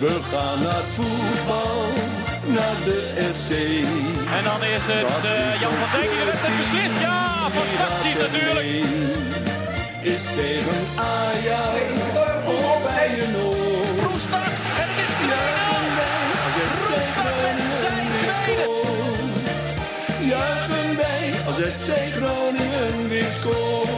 We gaan naar voetbal, naar de FC. En dan is het uh, Jan van Dijk die de wedstrijd clubteam. beslist. Ja, fantastisch natuurlijk. Is tegen Ajax of bij een oor. Roestak en het is 2-0. Als het Roestak met zijn tweede. Juichen wij als het Groningen weer scoort.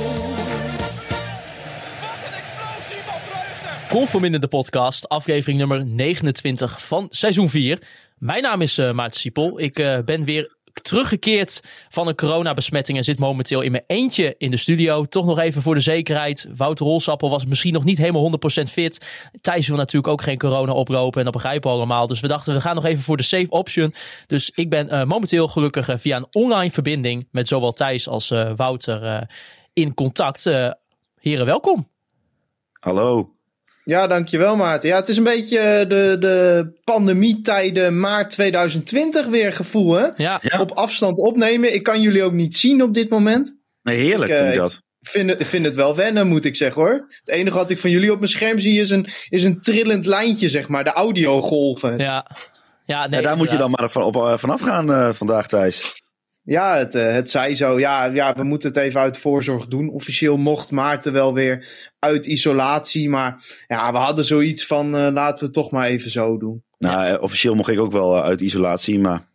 Conform in de podcast, aflevering nummer 29 van seizoen 4. Mijn naam is uh, Maarten Siepel. Ik uh, ben weer teruggekeerd van een coronabesmetting en zit momenteel in mijn eentje in de studio. Toch nog even voor de zekerheid. Wouter Rolsappel was misschien nog niet helemaal 100% fit. Thijs wil natuurlijk ook geen corona oplopen en dat begrijpen we allemaal. Dus we dachten we gaan nog even voor de safe option. Dus ik ben uh, momenteel gelukkig via een online verbinding met zowel Thijs als Wouter in contact. heren, welkom. Hallo. Ja, dankjewel Maarten. Ja, het is een beetje de, de pandemietijden maart 2020 weer gevoel, hè? Ja. Ja. Op afstand opnemen. Ik kan jullie ook niet zien op dit moment. Nee, heerlijk Ik, eh, vind ik dat. Ik vind het, ik vind het wel wennen, moet ik zeggen hoor. Het enige wat ik van jullie op mijn scherm zie is een, is een trillend lijntje, zeg maar. De audiogolven. Ja, Ja, nee, ja, daar moet je dan maar van, op, uh, vanaf gaan uh, vandaag, Thijs. Het, uh, het zij zo. Ja, ja, we moeten het even uit voorzorg doen. Officieel mocht Maarten wel weer uit isolatie. Maar ja, we hadden zoiets van uh, laten we het toch maar even zo doen. Nou, ja. officieel mocht ik ook wel uit isolatie, maar...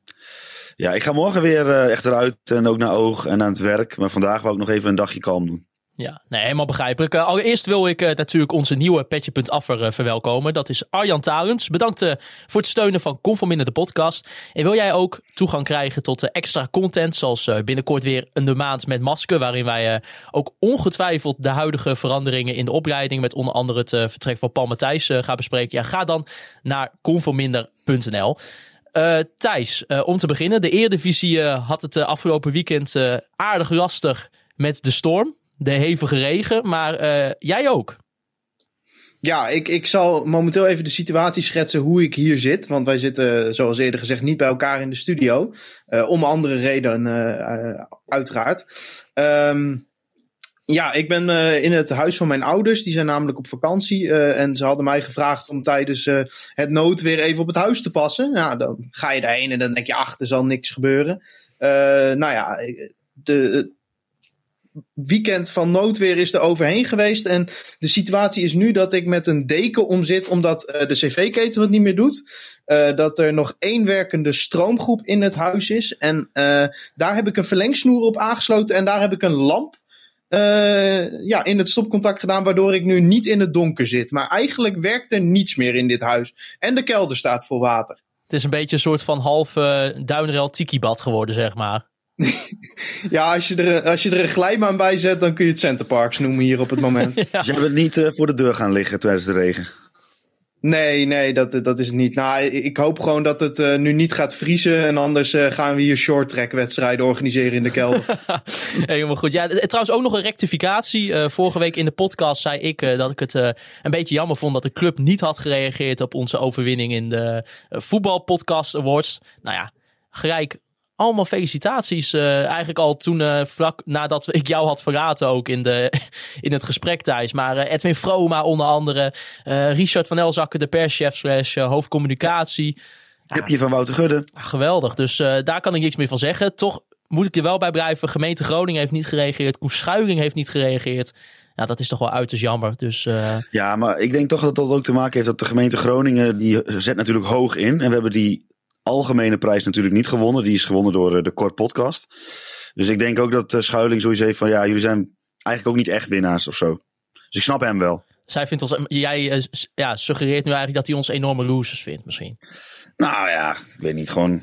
Ja, ik ga morgen weer uh, echt eruit en ook naar oog en aan het werk. Maar vandaag wou ik nog even een dagje kalm doen. Ja, helemaal begrijpelijk. Uh, allereerst wil ik uh, natuurlijk onze nieuwe Petje.affer uh, verwelkomen. Dat is Arjan Talens. Bedankt voor het steunen van Conforminder de podcast. En wil jij ook toegang krijgen tot extra content, zoals binnenkort weer een de maand met masker, waarin wij ook ongetwijfeld de huidige veranderingen in de opleiding, met onder andere het vertrek van Paul Matthijs, gaan bespreken. Ja, ga dan naar conforminder.nl. Thijs, om te beginnen. De Eredivisie uh, had het afgelopen weekend aardig lastig met de storm. De hevige regen, maar jij ook. Ja, ik, ik zal momenteel even de situatie schetsen hoe ik hier zit. Want wij zitten, zoals eerder gezegd, niet bij elkaar in de studio. om andere redenen, uiteraard. Um, ja, ik ben in het huis van mijn ouders. Die zijn namelijk op vakantie. En ze hadden mij gevraagd om tijdens het noodweer even op het huis te passen. Ja, dan ga je daarheen en dan denk je, ach, er zal niks gebeuren. nou ja, de weekend van noodweer is er overheen geweest. En de situatie is nu dat ik met een deken omzit, omdat de cv-keten het niet meer doet. dat er nog één werkende stroomgroep in het huis is. En daar heb ik een verlengsnoer op aangesloten en daar heb ik een lamp ja, in het stopcontact gedaan, waardoor ik nu niet in het donker zit. Maar eigenlijk werkt er niets meer in dit huis. En de kelder staat vol water. Het is een beetje een soort van half uh, duinrel tiki-bad geworden, zeg maar. ja, als je, er, als je er een glijbaan bij zet, dan kun je het Centerparks noemen hier op het moment. ja. Dus jij bent niet uh, voor de deur gaan liggen tijdens de regen? Nee, nee, dat, dat is het niet. Nou, ik hoop gewoon dat het uh, nu niet gaat vriezen. En anders uh, gaan we hier short track wedstrijden organiseren in de kelder. Helemaal goed. Ja, trouwens ook nog een rectificatie. Uh, vorige week in de podcast zei ik dat ik het een beetje jammer vond dat de club niet had gereageerd op onze overwinning in de voetbalpodcast awards. Nou ja, gelijk allemaal felicitaties. Uh, eigenlijk al toen uh, vlak nadat ik jou had verraten ook in, de, in het gesprek thuis. Maar uh, Edwin Vroma onder andere. Richard van Elzakken, de perschef slash hoofdcommunicatie. Heb je van Wouter Gudde. Ja, geweldig. Dus daar kan ik niks meer van zeggen. Toch moet ik er wel bij blijven. Gemeente Groningen heeft niet gereageerd. Koen Schuiling heeft niet gereageerd. Ja, dat is toch wel uiterst jammer. Dus, uh... Ja, maar ik denk toch dat dat ook te maken heeft dat de gemeente Groningen, die zet natuurlijk hoog in. En we hebben die algemene prijs natuurlijk niet gewonnen. Die is gewonnen door de Kort Podcast. Dus ik denk ook dat Schuiling sowieso heeft van ja, jullie zijn eigenlijk ook niet echt winnaars of zo. Dus ik snap hem wel. Zij vindt ons, jij ja, suggereert nu eigenlijk dat hij ons enorme losers vindt misschien. Nou ja, ik weet niet, gewoon...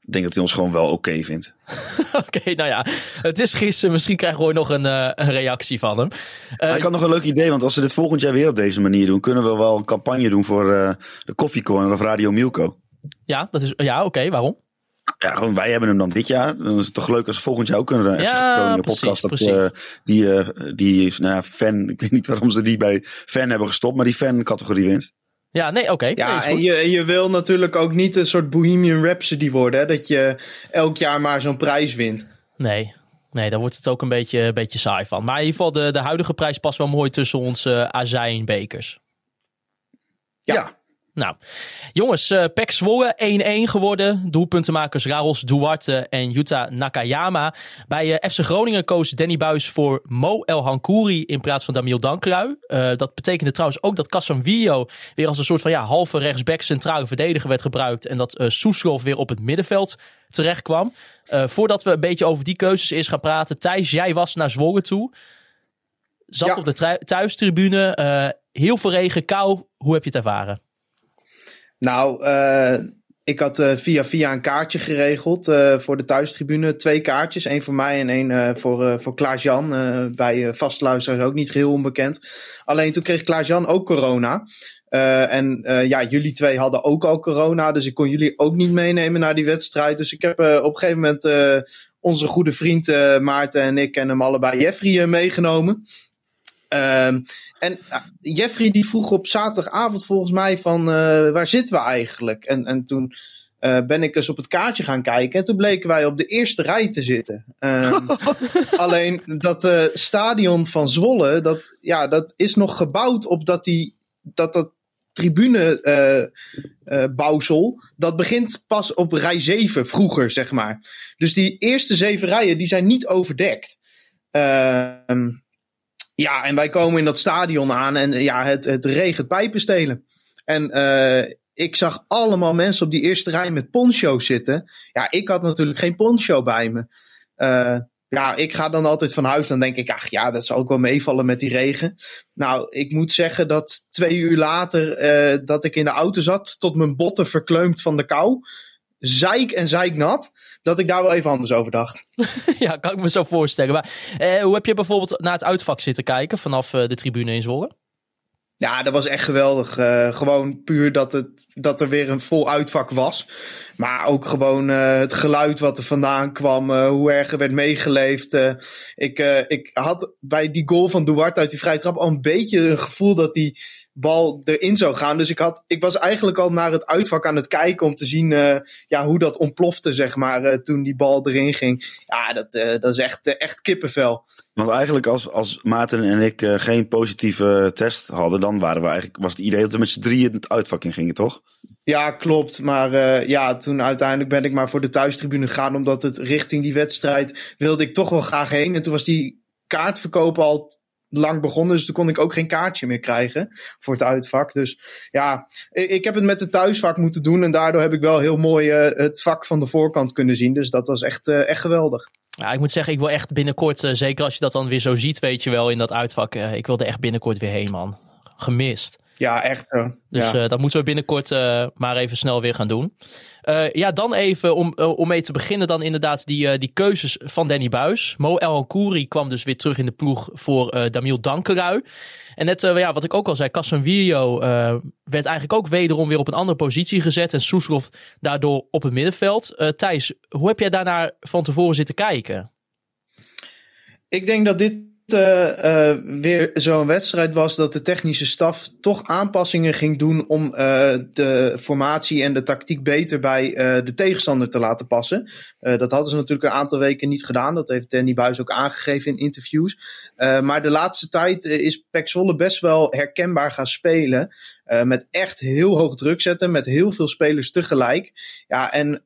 Ik denk dat hij ons gewoon wel oké okay vindt. oké, okay, nou ja. Het is gisteren. Misschien krijgen we nog een, uh, een reactie van hem. Uh, ik had nog een leuk idee. Want als ze dit volgend jaar weer op deze manier doen... kunnen we wel een campagne doen voor uh, de Koffiecorner of Radio Milko. Ja, dat is, ja oké. Okay, waarom? Ja, gewoon wij hebben hem dan dit jaar. Dan is het toch leuk als we volgend jaar ook kunnen. Ja, precies, podcast. Dat, precies. uh, die, uh, die nou ja, fan, ik weet niet waarom ze die bij fan hebben gestopt, maar die fan categorie wint. Ja, nee, oké. Okay. Ja, nee, en je, je wil natuurlijk ook niet een soort Bohemian Rhapsody worden. Hè? Dat je elk jaar maar zo'n prijs wint. Nee. Nee, daar wordt het ook een beetje, een beetje saai van. Maar in ieder geval, de, de huidige prijs past wel mooi tussen onze uh, azijnbekers. Ja. Ja. Nou, jongens, uh, Pek Zwolle 1-1 geworden. Doelpuntenmakers Raros Duarte en Yuta Nakayama. Bij uh, FC Groningen koos Danny Buis voor Mo El Hankouri in plaats van Damiel Dankrui. Uh, dat betekende trouwens ook dat Casemiro weer als een soort van ja, halve rechtsback centrale verdediger werd gebruikt. En dat uh, Soeslof weer op het middenveld terecht kwam. voordat we een beetje over die keuzes eerst gaan praten. Thijs, jij was naar Zwolle toe. Zat ja. op de thuistribune. heel veel regen, kou. Hoe heb je het ervaren? Nou, uh, ik had uh, via via een kaartje geregeld uh, voor de thuistribune. Twee kaartjes, één voor mij en één voor, voor Klaas-Jan. bij vastluisteraars ook niet geheel onbekend. Alleen toen kreeg Klaas-Jan ook corona. en ja, jullie twee hadden ook al corona, dus ik kon jullie ook niet meenemen naar die wedstrijd. Dus ik heb op een gegeven moment onze goede vriend Maarten en ik en hem allebei Jeffrey meegenomen. En Jeffrey die vroeg op zaterdagavond volgens mij van uh, waar zitten we eigenlijk? En, en toen uh, ben ik eens op het kaartje gaan kijken en toen bleken wij op de eerste rij te zitten. Um, alleen dat uh, stadion van Zwolle, dat, ja, dat is nog gebouwd op dat die, dat, dat tribune bouwsel, dat begint pas op rij 7 vroeger, zeg maar. Dus die eerste zeven rijen, die zijn niet overdekt. Uh, ja, en wij komen in dat stadion aan en ja, het, het regent pijpenstelen. En uh, ik zag allemaal mensen op die eerste rij met poncho's zitten. Ja, ik had natuurlijk geen poncho bij me. Uh, ja, ik ga dan altijd van huis. Dan denk ik, ach ja, dat zal ook wel meevallen met die regen. Nou, ik moet zeggen dat twee uur later uh, dat ik in de auto zat, tot mijn botten verkleumd van de kou zeik en zeiknat, dat ik daar wel even anders over dacht. ja, kan ik me zo voorstellen. Maar eh, hoe heb je bijvoorbeeld naar het uitvak zitten kijken vanaf uh, de tribune in Zwolle? Ja, dat was echt geweldig. Uh, gewoon puur dat, het, dat er weer een vol uitvak was. Maar ook gewoon uh, het geluid wat er vandaan kwam. Uh, hoe erg er werd meegeleefd. ik, ik had bij die goal van Duarte uit die vrije trap al een beetje een gevoel dat die bal erin zou gaan. Dus ik, had, ik was eigenlijk al naar het uitvak aan het kijken om te zien uh, ja, hoe dat ontplofte, zeg maar, uh, toen die bal erin ging. Ja, dat, uh, dat is echt, echt kippenvel. Want eigenlijk als, als Maarten en ik geen positieve test hadden, dan waren we eigenlijk, was het idee dat we met z'n drieën het uitvak in gingen, toch? Ja, klopt. Maar uh, ja, toen uiteindelijk ben ik maar voor de thuistribune gegaan. Omdat het richting die wedstrijd wilde ik toch wel graag heen. En toen was die kaartverkoop al lang begonnen. Dus toen kon ik ook geen kaartje meer krijgen voor het uitvak. Dus ja, ik heb het met het thuisvak moeten doen. En daardoor heb ik wel heel mooi uh, het vak van de voorkant kunnen zien. Dus dat was echt, uh, echt geweldig. Ja, ik moet zeggen, ik wil echt binnenkort, uh, zeker als je dat dan weer zo ziet, weet je wel, in dat uitvak. ik wilde echt binnenkort weer heen, man. Gemist. Ja, echt zo. Dus ja. dat moeten we binnenkort maar even snel weer gaan doen. Uh, ja, dan even om, uh, om mee te beginnen dan inderdaad die, uh, die keuzes van Danny Buis. Mo El Kouri kwam dus weer terug in de ploeg voor Damiel Dankerui. En net ja, wat ik ook al zei, Casemiro werd eigenlijk ook wederom weer op een andere positie gezet. En Soeslof daardoor op het middenveld. Thijs, hoe heb jij daarnaar van tevoren zitten kijken? Ik denk dat dit uh, weer zo'n wedstrijd was dat de technische staf toch aanpassingen ging doen om uh, de formatie en de tactiek beter bij de tegenstander te laten passen. dat hadden ze natuurlijk een aantal weken niet gedaan. Dat heeft Danny Buis ook aangegeven in interviews. maar de laatste tijd is Pek Zwolle best wel herkenbaar gaan spelen. met echt heel hoog druk zetten, met heel veel spelers tegelijk. Ja, en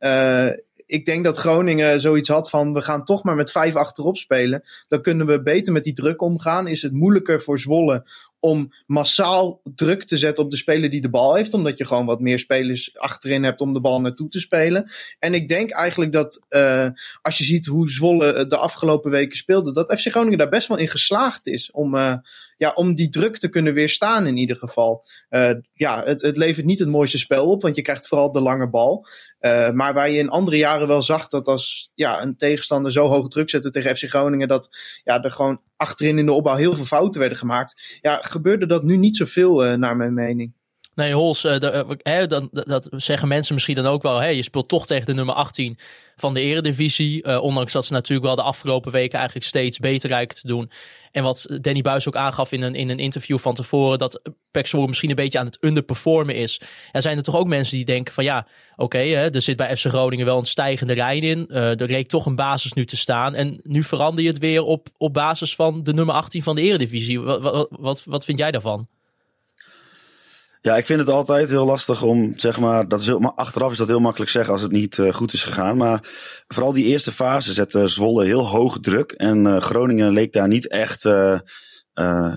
ik denk dat Groningen zoiets had van we gaan toch maar met vijf achterop spelen. Dan kunnen we beter met die druk omgaan. Is het moeilijker voor Zwolle om massaal druk te zetten op de speler die de bal heeft. Omdat je gewoon wat meer spelers achterin hebt om de bal naartoe te spelen. En ik denk eigenlijk dat uh, als je ziet hoe Zwolle de afgelopen weken speelde, dat FC Groningen daar best wel in geslaagd is om, uh, ja, om die druk te kunnen weerstaan in ieder geval. Uh, ja, het, het levert niet het mooiste spel op, want je krijgt vooral de lange bal. maar waar je in andere jaren wel zag dat als ja, een tegenstander zo hoog druk zette tegen FC Groningen, dat ja, er gewoon achterin in de opbouw heel veel fouten werden gemaakt. Ja, gebeurde dat nu niet zoveel, uh, naar mijn mening. Nee, Hols, uh, hè, dat, dat, zeggen mensen misschien dan ook wel. Je speelt toch tegen de nummer 18 van de eredivisie. Uh, ondanks dat ze natuurlijk wel de afgelopen weken eigenlijk steeds beter lijken te doen. En wat Danny Buis ook aangaf in een, in een interview van tevoren. Dat Pek misschien een beetje aan het underperformen is. Er zijn er toch ook mensen die denken van ja, oké, er zit bij FC Groningen wel een stijgende lijn in. Uh, er leek toch een basis nu te staan. En nu verander je het weer op, op basis van de nummer 18 van de eredivisie. Wat, wat vind jij daarvan? Ja, ik vind het altijd heel lastig om, zeg maar, dat is heel, achteraf is dat heel makkelijk zeggen als het niet uh, goed is gegaan. Maar vooral die eerste fase zette Zwolle heel hoog druk. En uh, Groningen leek daar niet echt, uh,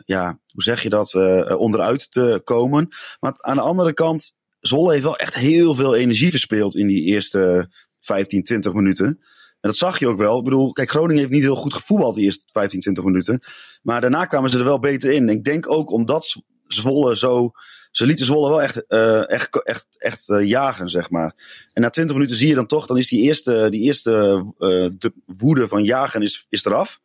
ja, hoe zeg je dat, onderuit te komen. Maar aan de andere kant, Zwolle heeft wel echt heel veel energie verspeeld in die eerste 15, 20 minuten. En dat zag je ook wel. Ik bedoel, kijk, Groningen heeft niet heel goed gevoetbald die eerste 15, 20 minuten. Maar daarna kwamen ze er wel beter in. Ik denk ook omdat Zwolle zo ze lieten Zwolle wel echt, uh, echt, echt, echt uh, jagen, zeg maar. En na 20 minuten zie je dan toch, dan is die eerste, die eerste uh, de woede van jagen is, is eraf.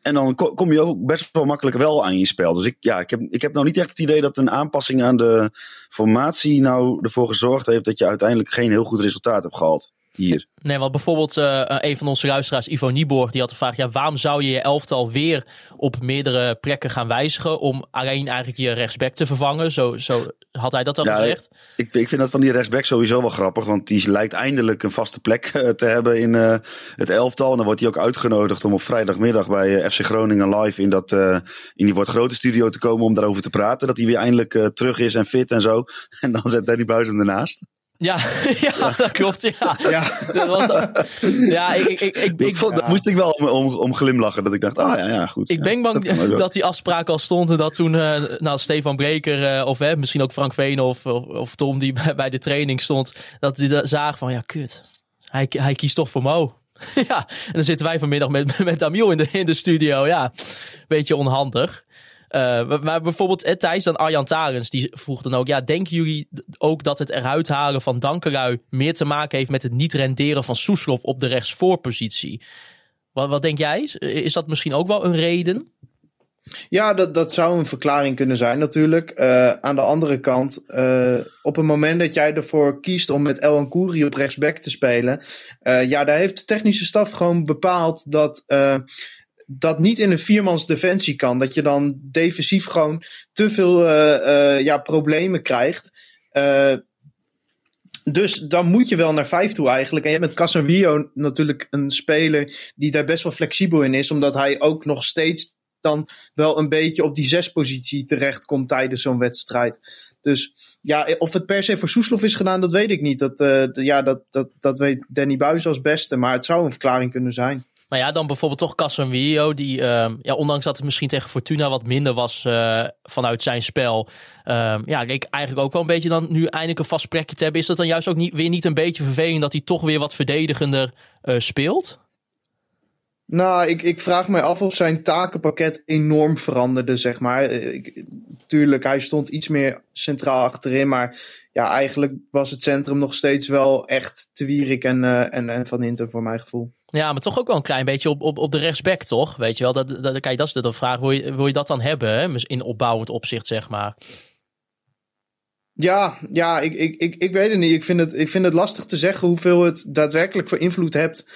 En dan kom je ook best wel makkelijk wel aan je spel. Dus ik, ja, ik, heb, ik heb nou niet echt het idee dat een aanpassing aan de formatie nou ervoor gezorgd heeft dat je uiteindelijk geen heel goed resultaat hebt gehad hier. Nee, want bijvoorbeeld uh, een van onze luisteraars, Ivo Nieborg, die had de vraag: ja, waarom zou je je elftal weer op meerdere plekken gaan wijzigen om alleen eigenlijk je rechtsback te vervangen? Zo, zo had hij dat al ja, gezegd. Ik, ik vind dat van die rechtsback sowieso wel grappig, want die lijkt eindelijk een vaste plek uh, te hebben in uh, het elftal. En dan wordt hij ook uitgenodigd om op vrijdagmiddag bij FC Groningen live in, dat, in die wordt grote studio te komen om daarover te praten. Dat hij weer eindelijk terug is en fit en zo. En dan zet Danny Buis hem ernaast. Ja, ja, dat klopt. Ja, ja. ja ik, ik, ik, ik, dat moest ik wel om, om, om glimlachen. Dat ik dacht, ah ja, ja goed. Ik ben bang dat, die afspraak al stond. En dat toen uh, nou, Stefan Breker, uh, of hè, misschien ook Frank Veen of, of, Tom, die bij, bij de training stond. Dat die zagen van, ja, kut. Hij, hij kiest toch voor Mo. ja, en dan zitten wij vanmiddag met, met Amiel in de, in de studio. Ja, beetje onhandig. Uh, maar bijvoorbeeld eh, Thijs dan Arjan Tarens, die vroeg dan ook... Ja, denken jullie ook dat het eruit halen van Dankerui... meer te maken heeft met het niet renderen van Soeslof op de rechtsvoorpositie? Wat, wat denk jij? Is dat misschien ook wel een reden? Ja, dat, dat zou een verklaring kunnen zijn natuurlijk. Uh, aan de andere kant, op het moment dat jij ervoor kiest om met El Kouri op rechtsback te spelen... Ja, daar heeft de technische staf gewoon bepaald dat dat niet in een viermans defensie kan. Dat je dan defensief gewoon te veel uh, uh, ja, problemen krijgt. Uh, dus dan moet je wel naar vijf toe eigenlijk. En je hebt met Casemiro natuurlijk een speler die daar best wel flexibel in is. Omdat hij ook nog steeds dan wel een beetje op die zespositie terechtkomt tijdens zo'n wedstrijd. Dus ja, of het per se voor Soeslof is gedaan, dat weet ik niet. Dat, ja, dat, dat, dat weet Danny Buis als beste. Maar het zou een verklaring kunnen zijn. Maar ja, dan bijvoorbeeld toch Casemiro, die uh, ja, ondanks dat het misschien tegen Fortuna wat minder was uh, vanuit zijn spel. Uh, ja, ik eigenlijk ook wel een beetje dan nu eindelijk een vast plekje te hebben. Is dat dan juist ook niet, weer niet een beetje vervelend dat hij toch weer wat verdedigender uh, speelt? Nou, ik, ik vraag me af of zijn takenpakket enorm veranderde, zeg maar. Ik, tuurlijk, hij stond iets meer centraal achterin, maar ja, eigenlijk was het centrum nog steeds wel echt te Wierik en, uh, en, en Van Hinten voor mijn gevoel. Ja, maar toch ook wel een klein beetje op, op, op de rechtsback, toch? Weet je wel, dat, dat, kijk, dat is de vraag. Wil je, wil je dat dan hebben, hè? in opbouwend opzicht, zeg maar? Ja, ja ik, ik, ik, ik weet het niet. Ik vind het, ik vind het lastig te zeggen hoeveel het daadwerkelijk voor invloed hebt.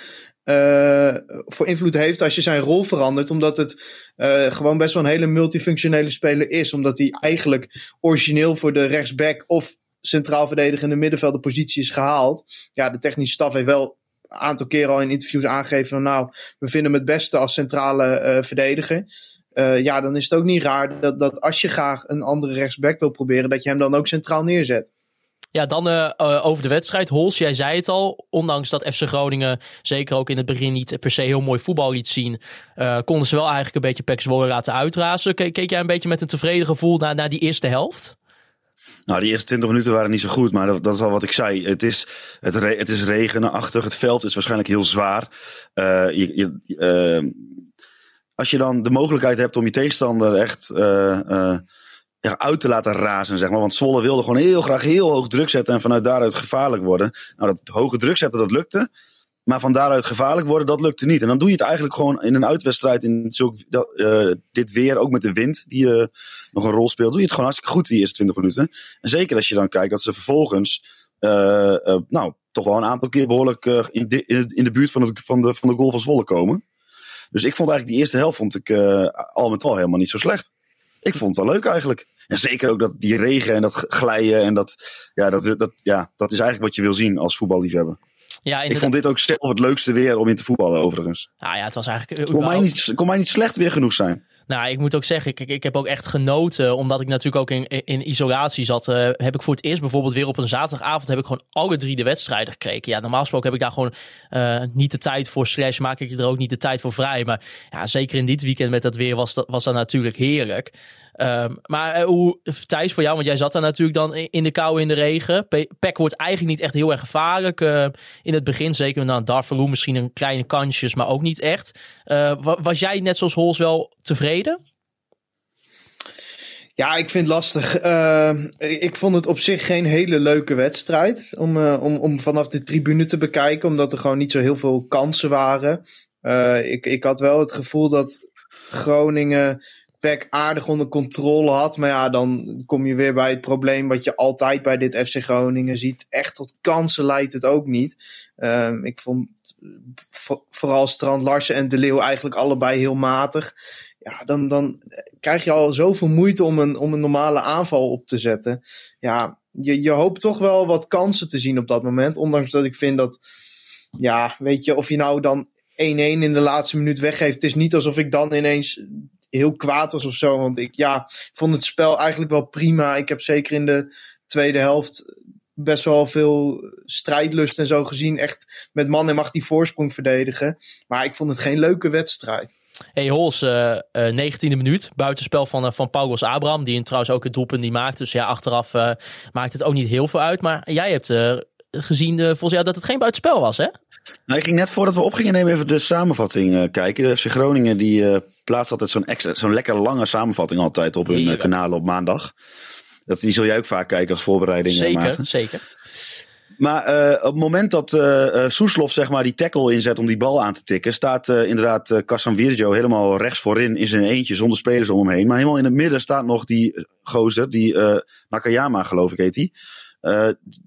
Uh, voor invloed heeft als je zijn rol verandert. Omdat het uh, gewoon best wel een hele multifunctionele speler is. Omdat hij eigenlijk origineel voor de rechtsback of centraal verdedigende middenvelder positie is gehaald. Ja, de technische staf heeft wel een aantal keren al in interviews aangegeven van nou, we vinden hem het beste als centrale uh, verdediger. Uh, ja, dan is het ook niet raar dat, dat als je graag een andere rechtsback wil proberen, dat je hem dan ook centraal neerzet. Ja, dan uh, over de wedstrijd. Hols, jij zei het al. Ondanks dat FC Groningen zeker ook in het begin niet per se heel mooi voetbal liet zien. Konden ze wel eigenlijk een beetje Pek Zwolle laten uitrazen. Keek, jij een beetje met een tevreden gevoel naar die eerste helft? Nou, die eerste 20 minuten waren niet zo goed, maar dat, dat is al wat ik zei. Het is, het, re, het is regenachtig, het veld is waarschijnlijk heel zwaar. Uh, je, uh, als je dan de mogelijkheid hebt om je tegenstander echt ja, uit te laten razen, zeg maar. Want Zwolle wilde gewoon heel graag heel hoog druk zetten en vanuit daaruit gevaarlijk worden. Nou, dat hoge druk zetten, dat lukte. Maar van daaruit gevaarlijk worden, dat lukte niet. En dan doe je het eigenlijk gewoon in een uitwedstrijd. In zulk, dat, uh, dit weer, ook met de wind die uh, nog een rol speelt. Doe je het gewoon hartstikke goed die eerste 20 minuten. En zeker als je dan kijkt dat ze vervolgens. Uh, nou, toch wel een aantal keer behoorlijk in, de, in, de, buurt van, van, de, van de goal van Zwolle komen. Dus ik vond eigenlijk die eerste helft vond ik, al met al helemaal niet zo slecht. Ik vond het wel leuk eigenlijk. En zeker ook dat die regen en dat glijden en dat, ja, dat, dat, ja, dat is eigenlijk wat je wil zien als voetballiefhebber. Ja, ik vond dit ook zelf het leukste weer om in te voetballen, overigens. Nou ja, het was eigenlijk. Kon mij, niet, kon mij niet slecht weer genoeg zijn. Nou, ik moet ook zeggen, ik, ik heb ook echt genoten. Omdat ik natuurlijk ook in, in isolatie zat. eh, heb ik voor het eerst bijvoorbeeld weer op een zaterdagavond... heb ik gewoon alle drie de wedstrijden gekeken. Ja, normaal gesproken heb ik daar gewoon eh, niet de tijd voor. Slash maak ik er ook niet de tijd voor vrij. Maar ja, zeker in dit weekend met dat weer was dat, was dat natuurlijk heerlijk. Ehm, maar eh, hoe, Thijs, voor jou, want jij zat daar natuurlijk dan in de kou in de regen. Pe- Peck wordt eigenlijk niet echt heel erg gevaarlijk eh, in het begin. Zeker na Darvaroe misschien een kleine kansjes, maar ook niet echt. Eh, wa- was jij net zoals Hols wel tevreden? Ja, ik vind het lastig. Eh, ik vond het op zich geen hele leuke wedstrijd om, eh, om, om vanaf de tribune te bekijken, omdat er gewoon niet zo heel veel kansen waren. Ik, ik had wel het gevoel dat Groningen PEC aardig onder controle had. Maar ja, dan kom je weer bij het probleem wat je altijd bij dit FC Groningen ziet. Echt tot kansen leidt het ook niet. Ehm, ik vond vo- vooral Strand Larsen en De Leeuw eigenlijk allebei heel matig. Ja, dan, dan krijg je al zoveel moeite om een, om een normale aanval op te zetten. Ja, je, je hoopt toch wel wat kansen te zien op dat moment. Ondanks dat ik vind dat, ja, weet je, of je nou dan 1-1 in de laatste minuut weggeeft. Het is niet alsof ik dan ineens heel kwaad was of zo. Want ik, ja, vond het spel eigenlijk wel prima. Ik heb zeker in de tweede helft best wel veel strijdlust en zo gezien. Echt met man en macht die voorsprong verdedigen. Maar ik vond het geen leuke wedstrijd. Hey Hols, eh, eh, 19e minuut. Buitenspel van, eh, van Paulus Abraham. Die trouwens ook het doelpunt die maakt. Dus ja, achteraf eh, maakt het ook niet heel veel uit. Maar jij hebt eh, gezien, eh, volgens jou, dat het geen buitenspel was, hè? Nou, ik ging net voordat we opgingen nemen even de samenvatting eh, kijken. De FC Groningen die plaatst altijd zo'n extra, zo'n lekker lange samenvatting altijd op hun eh, Heerlijk. kanalen op maandag. Dat, die zul jij ook vaak kijken als voorbereiding, Zeker, Maarten. zeker. Maar eh, op het moment dat eh, Soeslof zeg maar die tackle inzet om die bal aan te tikken, staat inderdaad eh Kasan Virgio helemaal rechts voorin in zijn eentje zonder spelers om hem heen. Maar helemaal in het midden staat nog die gozer, die Nakayama geloof ik heet die.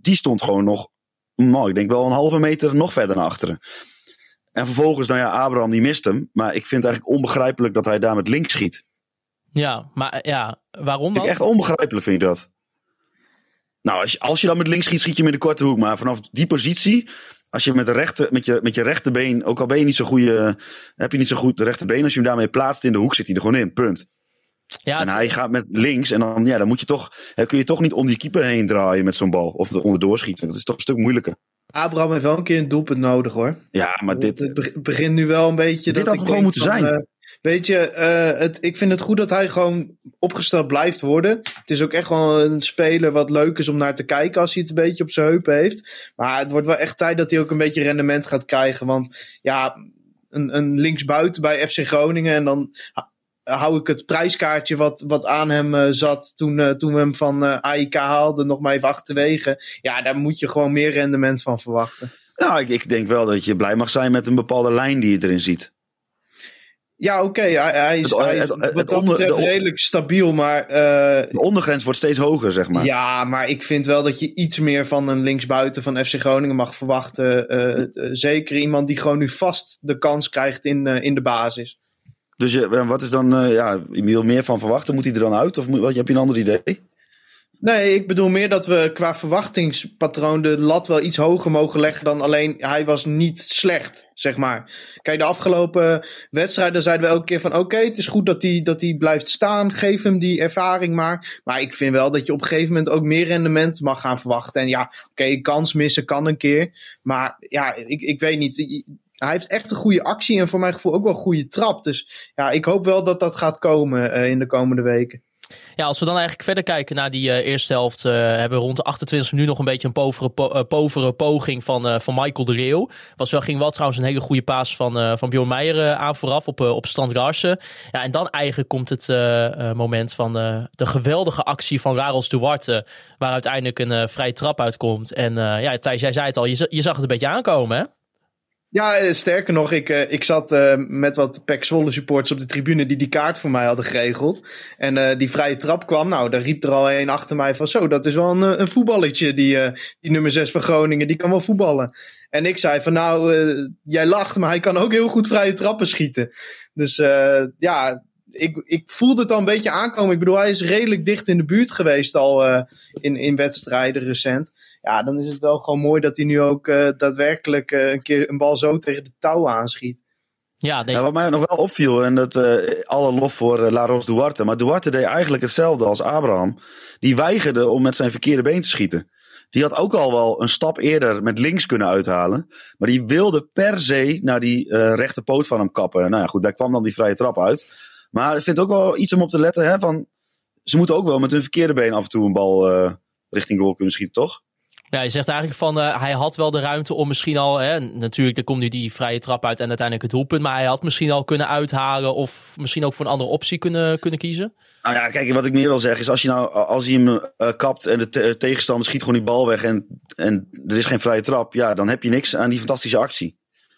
Die stond gewoon nog, nou ik denk wel een halve meter nog verder naar achteren. En vervolgens, nou ja, Abraham die mist hem. Maar ik vind het eigenlijk onbegrijpelijk dat hij daar met links schiet. Ja, maar eh, ja, waarom dan? ik echt onbegrijpelijk vind ik dat. Nou, als je, als je dan met links schiet, schiet je in de korte hoek. Maar vanaf die positie, als je met, de rechter, met, je, met je rechterbeen, ook al ben je niet zo goede, heb je niet zo goed de rechterbeen, als je hem daarmee plaatst in de hoek, zit hij er gewoon in. Punt. Ja, en hij gaat met links en dan, ja, dan moet je toch, kun je toch niet om die keeper heen draaien met zo'n bal. Of er onderdoor schieten. Dat is toch een stuk moeilijker. Abraham heeft wel een keer een doelpunt nodig hoor. Ja, maar dit, Het be- begint nu wel een beetje. Dit dat had gewoon moeten van, zijn. eh, weet je, eh, het, ik vind het goed dat hij gewoon opgesteld blijft worden. Het is ook echt wel een speler wat leuk is om naar te kijken als hij het een beetje op zijn heupen heeft. Maar het wordt wel echt tijd dat hij ook een beetje rendement gaat krijgen. Want ja, een, een linksbuiten bij FC Groningen en dan hou ik het prijskaartje wat, wat aan hem eh, zat toen, eh, toen we hem van eh AIK haalden nog maar even achterwege. Ja, daar moet je gewoon meer rendement van verwachten. nou, ik, ik denk wel dat je blij mag zijn met een bepaalde lijn die je erin ziet. Ja, oké. Hij, hij is, Het- hij is het- het wat dat onder- betreft redelijk stabiel. Maar eh, De ondergrens wordt steeds hoger, zeg maar. ja, maar ik vind wel dat je iets meer van een linksbuiten van FC Groningen mag verwachten. Eh, eh, zeker iemand die gewoon nu vast de kans krijgt in, eh, in de basis. Dus en wat is dan, eh, ja, je wil meer van verwachten? Moet hij er dan uit? Of moet, heb je een ander idee? Nee, ik bedoel meer dat we qua verwachtingspatroon de lat wel iets hoger mogen leggen dan alleen hij was niet slecht, zeg maar. Kijk, de afgelopen wedstrijden zeiden we elke keer van oké, het is goed dat hij dat hij blijft staan, geef hem die ervaring maar. Maar ik vind wel dat je op een gegeven moment ook meer rendement mag gaan verwachten. En ja, oké, kans missen kan een keer. Maar ja, ik, ik weet niet. Hij heeft echt een goede actie en voor mijn gevoel ook wel een goede trap. Dus ja, ik hoop wel dat dat gaat komen eh, in de komende weken. Ja, als we dan eigenlijk verder kijken naar die eh, eerste helft, eh, hebben we rond de 28 minuten nog een beetje een povere, po- povere poging van, van Michael de Reeuw. Was wel, ging wel trouwens een hele goede paas van, van Bjorn Meijer aan vooraf op, op Strand. Ja, en dan eigenlijk komt het moment van de geweldige actie van Raros Duarte, waar uiteindelijk een vrije trap uitkomt. En ja, Thijs, jij zei het al, je, je zag het een beetje aankomen, hè? Ja, eh, sterker nog, ik, eh, ik zat eh, met wat PEC Zwolle supporters op de tribune die die kaart voor mij hadden geregeld. En die vrije trap kwam, nou, daar riep er al een achter mij van zo, dat is wel een, een voetballetje, die, die nummer 6 van Groningen, die kan wel voetballen. En ik zei van nou, jij lacht, maar hij kan ook heel goed vrije trappen schieten. Dus ja, ik, ik voelde het al een beetje aankomen. Ik bedoel, hij is redelijk dicht in de buurt geweest al in, in wedstrijden recent. Ja, dan is het wel gewoon mooi dat hij nu ook eh, daadwerkelijk eh, een keer een bal zo tegen de touw aanschiet. Ja, Nou, wat mij nog wel opviel, en dat eh, alle lof voor eh, La Ros Duarte. Maar Duarte deed eigenlijk hetzelfde als Abraham. Die weigerde om met zijn verkeerde been te schieten. Die had ook al wel een stap eerder met links kunnen uithalen. Maar die wilde per se naar die eh rechterpoot van hem kappen. Nou ja, goed, daar kwam dan die vrije trap uit. Maar ik vind het ook wel iets om op te letten. Hè, van, ze moeten ook wel met hun verkeerde been af en toe een bal eh, richting goal kunnen schieten, toch? Ja, je zegt eigenlijk van eh, hij had wel de ruimte om misschien al. Hè, natuurlijk, er komt nu die vrije trap uit en uiteindelijk het doelpunt. Maar hij had misschien al kunnen uithalen. Of misschien ook voor een andere optie kunnen, kunnen kiezen. Nou ja, kijk, wat ik meer wil zeggen is als je nou, als hij hem eh, kapt en de te- tegenstander schiet gewoon die bal weg en, en er is geen vrije trap, ja, dan heb je niks aan die fantastische actie.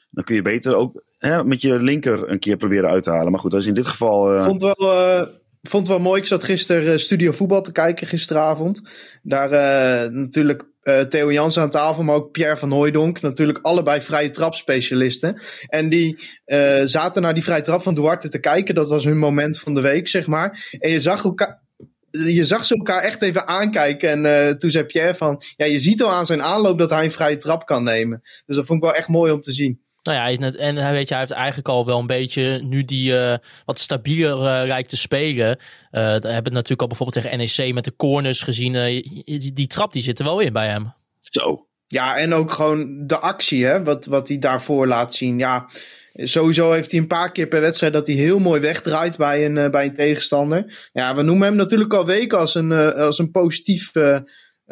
Dan kun je beter ook hè, met je linker een keer proberen uit te halen. Maar goed, dat is in dit geval. eh, vond wel, eh, vond wel mooi. Ik zat gisteren Studio Voetbal te kijken, gisteravond. Daar eh, natuurlijk eh, Theo Jansen aan tafel, maar ook Pierre van Hooijdonk. Natuurlijk allebei vrije trapspecialisten. En die eh, zaten naar die vrije trap van Duarte te kijken. Dat was hun moment van de week, zeg maar. En je zag elkaar... Je zag ze elkaar echt even aankijken. En eh, toen zei Pierre van... Ja, je ziet al aan zijn aanloop dat hij een vrije trap kan nemen. Dus dat vond ik wel echt mooi om te zien. Nou ja, hij- en hij weet je, hij heeft eigenlijk al wel een beetje, nu die eh, wat stabieler eh, lijkt te spelen. eh daar hebben we het natuurlijk al bijvoorbeeld tegen NEC met de corners gezien. die, die trap die zit er wel in bij hem. Zo. Ja, en ook gewoon de actie, hè, wat, wat hij daarvoor laat zien. Ja, sowieso heeft hij een paar keer per wedstrijd dat hij heel mooi wegdraait bij een, bij een tegenstander. Ja, we noemen hem natuurlijk al weken als een, als een positief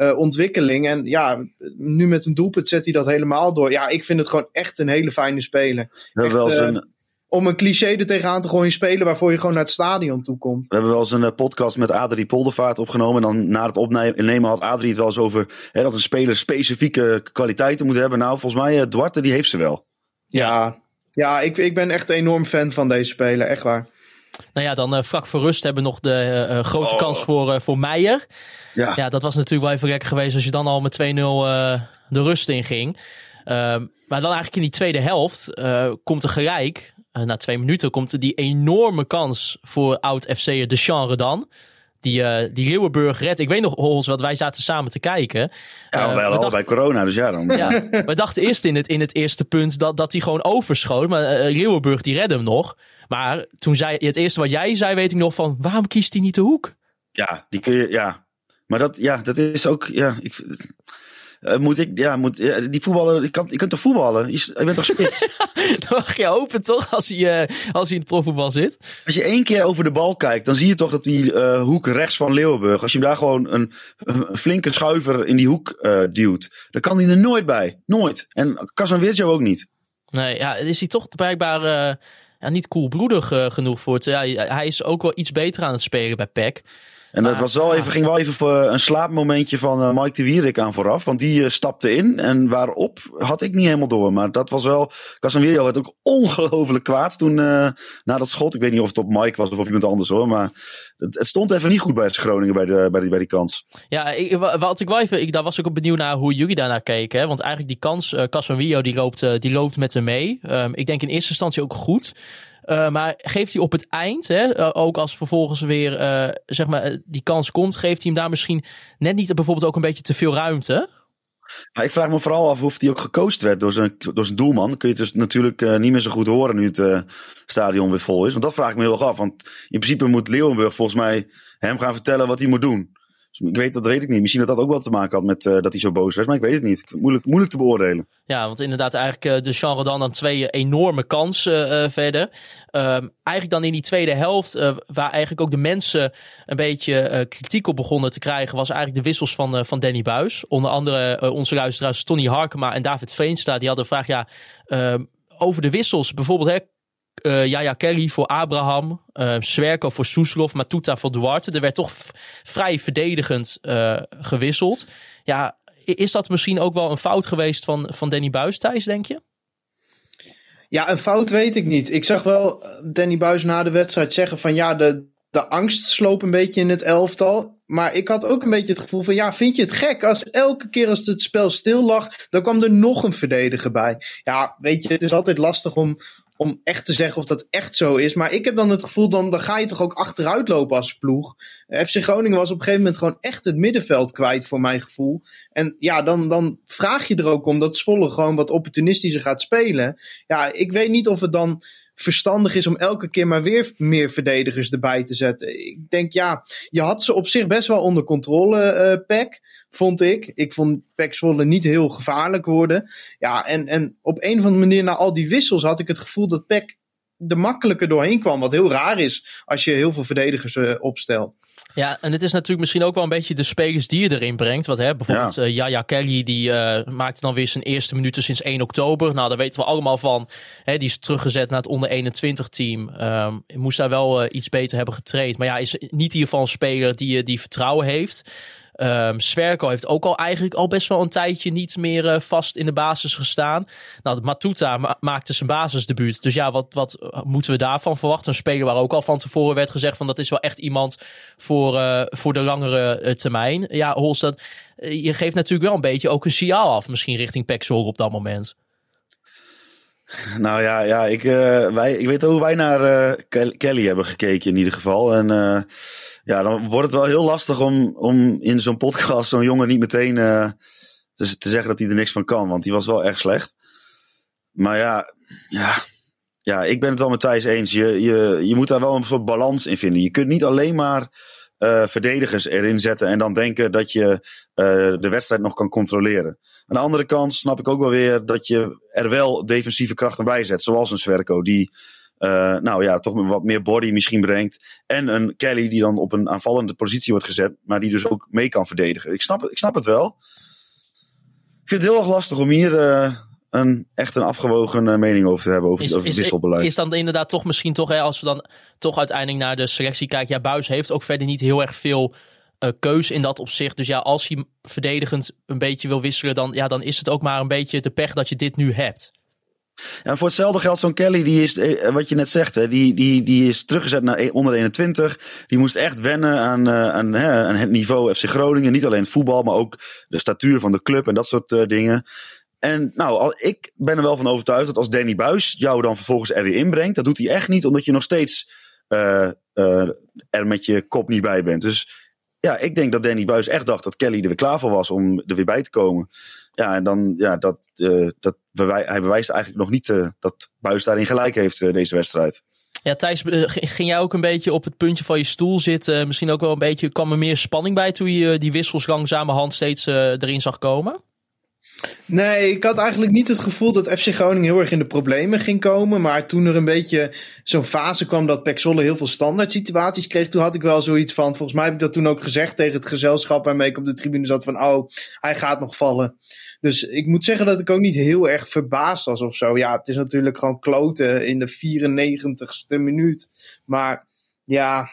eh, ontwikkeling. En ja, nu met een doelpunt zet hij dat helemaal door. Ja, ik vind het gewoon echt een hele fijne speler. We hebben, wel eh, een, Om een cliché er tegenaan te gooien, spelen waarvoor je gewoon naar het stadion toe komt. we hebben wel eens een eh, podcast met Adrie Poldervaart opgenomen. En dan na het opnemen had Adrie het wel eens over hè, dat een speler specifieke kwaliteiten moet hebben. Nou, volgens mij, Duarte, die heeft ze wel. Ja, ja ik, ik ben echt enorm fan van deze speler, echt waar. Nou ja, dan eh vlak voor rust hebben we nog de eh, eh, grote Oh. kans voor, voor Meijer. Ja. Ja, dat was natuurlijk wel even lekker geweest als je dan al met 2-0 eh, de rust in ging. Ehm, maar dan eigenlijk in die tweede helft komt er gelijk, na twee minuten, komt er die enorme kans voor oud-FC'er de Jean dan. Die, eh die Leeuwenburg redt. Ik weet nog, Hols, wat wij zaten samen te kijken. Ja, Eh, wij we hadden allebei corona, dus ja dan. Ja, we dachten eerst in het, in het eerste punt dat, dat hij gewoon overschoot. Maar Leeuwenburg die redde hem nog. Maar toen zei het eerste wat jij zei, weet ik nog van waarom kiest hij niet de hoek? Ja, die kun je, ja. Maar dat, ja, dat is ook, ja, ik, eh, moet ik, ja, moet, ja, die voetballer, je, kan, je kunt toch voetballen? Je, bent toch spits? Dan mag je hopen toch als hij, eh, als hij in het profvoetbal zit. Als je één keer over de bal kijkt, dan zie je toch dat die eh, hoek rechts van Leeuwenburg, als je hem daar gewoon een, een flinke schuiver in die hoek duwt, dan kan hij er nooit bij. Nooit. En Casanvirgio ook niet. Nee, ja, is hij toch blijkbaar ja, niet koelbloedig eh, genoeg voor het. Ja, hij is ook wel iets beter aan het spelen bij PEC. En dat Maar, was wel even, ging wel even een slaapmomentje van eh, Mike de Wierik aan vooraf. Want die eh, stapte in. En waarop had ik niet helemaal door. Maar dat was wel. Casemiro werd ook ongelooflijk kwaad toen. eh, na dat schot. Ik weet niet of het op Mike was of op iemand anders hoor. Maar het, het stond even niet goed bij FC Groningen bij, de, bij, die, bij die kans. Ja, ik, wa- wat ik wel even, ik, daar was ik ook benieuwd naar hoe jullie daarnaar keken. Hè? Want eigenlijk die kans, eh Casemiro die loopt, die loopt met hem mee. Ehm, ik denk in eerste instantie ook goed. Eh, maar geeft hij op het eind, hè, eh, ook als vervolgens weer eh, zeg maar, die kans komt, geeft hij hem daar misschien net niet bijvoorbeeld ook een beetje te veel ruimte? Ik vraag me vooral af of hij ook gecoacht werd door zijn, door zijn doelman. Kun je het dus natuurlijk niet meer zo goed horen nu het stadion weer vol is. Want dat vraag ik me heel erg af. Want in principe moet Leeuwenburg volgens mij hem gaan vertellen wat hij moet doen. Dus ik weet, dat weet ik niet. Misschien dat dat ook wel te maken had met eh, dat hij zo boos was. Maar ik weet het niet. Moeilijk, moeilijk te beoordelen. Ja, want inderdaad, eigenlijk eh, de Jean Rodan dan twee enorme kansen eh, verder. Ehm, eigenlijk dan in die tweede helft, eh, waar eigenlijk ook de mensen een beetje eh, kritiek op begonnen te krijgen, was eigenlijk de wissels van, eh, van Danny Buis. Onder andere eh, onze luisteraars Tony Harkema en David Veenstra, die hadden gevraagd, ja, ehm, over de wissels. Bijvoorbeeld, hè, eh Yaya Kelly voor Abraham, eh Swerko voor Soeslof, Matuta voor Duarte. Er werd toch vrij verdedigend eh, gewisseld. Ja, is dat misschien ook wel een fout geweest van, van Danny Buis, Thijs, denk je? Ja, een fout weet ik niet. Ik zag wel Danny Buis na de wedstrijd zeggen van ja, de, de angst sloop een beetje in het elftal. Maar ik had ook een beetje het gevoel van ja, vind je het gek? Als elke keer als het spel stil lag, dan kwam er nog een verdediger bij. Ja, weet je, het is altijd lastig om, om echt te zeggen of dat echt zo is. Maar ik heb dan het gevoel, dan, dan ga je toch ook achteruit lopen als ploeg. FC Groningen was op een gegeven moment gewoon echt het middenveld kwijt voor mijn gevoel. En ja, dan, dan vraag je er ook om dat Zwolle gewoon wat opportunistischer gaat spelen. Ja, ik weet niet of het dan verstandig is om elke keer maar weer meer verdedigers erbij te zetten. Ik denk, ja, je had ze op zich best wel onder controle, eh Peck, vond ik. Ik vond Peck niet heel gevaarlijk worden. Ja, en, en op een of andere manier na al die wissels had ik het gevoel dat Peck er makkelijker doorheen kwam. Wat heel raar is als je heel veel verdedigers eh, opstelt. Ja, en het is natuurlijk misschien ook wel een beetje de spelers die je erin brengt. Want hè, bijvoorbeeld Ja. eh, Yaya Kelly, die eh, maakte dan weer zijn eerste minuten sinds 1 oktober. Nou, daar weten we allemaal van. Hè, die is teruggezet naar het onder 21 team. Ehm, moest daar wel eh, iets beter hebben getraind. Maar ja, is niet in ieder geval een speler die, eh, die vertrouwen heeft. Sverko heeft ook al eigenlijk al best wel een tijdje niet meer eh, vast in de basis gestaan. Nou, Matuta ma- maakte zijn basisdebuut. Dus ja, wat, wat eh, moeten we daarvan verwachten? Een speler waar ook al van tevoren werd gezegd van dat is wel echt iemand voor, eh, voor de langere termijn. Ja, Holst, dat, eh, je geeft natuurlijk wel een beetje ook een signaal af misschien richting Pexel op dat moment. Nou ja, ja ik, wij, ik weet hoe wij naar Kel- Kelly hebben gekeken in ieder geval. En ja, dan wordt het wel heel lastig om, om in zo'n podcast zo'n jongen niet meteen eh, te, zeggen dat hij er niks van kan. Want die was wel erg slecht. Maar ja, ja, ja ik ben het wel met Thijs eens. Je, je, je moet daar wel een soort balans in vinden. Je kunt niet alleen maar eh, verdedigers erin zetten en dan denken dat je eh, de wedstrijd nog kan controleren. Aan de andere kant snap ik ook wel weer dat je er wel defensieve krachten bij zet. Zoals een Sverko die eh, nou ja, toch wat meer body misschien brengt. En een Kelly die dan op een aanvallende positie wordt gezet. Maar die dus ook mee kan verdedigen. Ik snap, het- ik snap het wel. Ik vind het heel erg lastig om hier eh, een, echt een afgewogen eh, mening over te hebben. Over, over het wisselbeleid. is dan inderdaad toch misschien toch, hè, als we dan toch uiteindelijk naar de selectie kijken. Ja, Buis heeft ook verder niet heel erg veel eh keus in dat opzicht. Dus ja, als hij verdedigend een beetje wil wisselen, dan, ja, dan is het ook maar een beetje de pech dat je dit nu hebt. En voor hetzelfde geldt zo'n Kelly, die is, eh, wat je net zegt, hè, die, die, die is teruggezet naar e- onder de 21. Die moest echt wennen aan, eh, aan, hè, aan het niveau FC Groningen. Niet alleen het voetbal, maar ook de statuur van de club en dat soort eh, dingen. En nou, ik ben er wel van overtuigd dat als Danny Buis jou dan vervolgens er weer inbrengt, dat doet hij echt niet omdat je nog steeds er met je kop niet bij bent. Dus ja, ik denk dat Danny Buis echt dacht dat Kelly er weer klaar voor was om er weer bij te komen. Ja, en dan, ja, dat, eh, dat hij bewijst eigenlijk nog niet eh, dat Buis daarin gelijk heeft, eh, deze wedstrijd. Ja, Thijs, ging jij ook een beetje op het puntje van je stoel zitten? Misschien ook wel een beetje, kwam er meer spanning bij toen je die wissels langzamerhand steeds erin zag komen? Nee, ik had eigenlijk niet het gevoel dat FC Groningen heel erg in de problemen ging komen. Maar toen er een beetje zo'n fase kwam dat Pek Zwolle heel veel standaard situaties kreeg, toen had ik wel zoiets van, volgens mij heb ik dat toen ook gezegd tegen het gezelschap waarmee ik op de tribune zat van, oh, hij gaat nog vallen. Dus ik moet zeggen dat ik ook niet heel erg verbaasd was of zo. Ja, het is natuurlijk gewoon kloten in de 94ste minuut. Maar ja,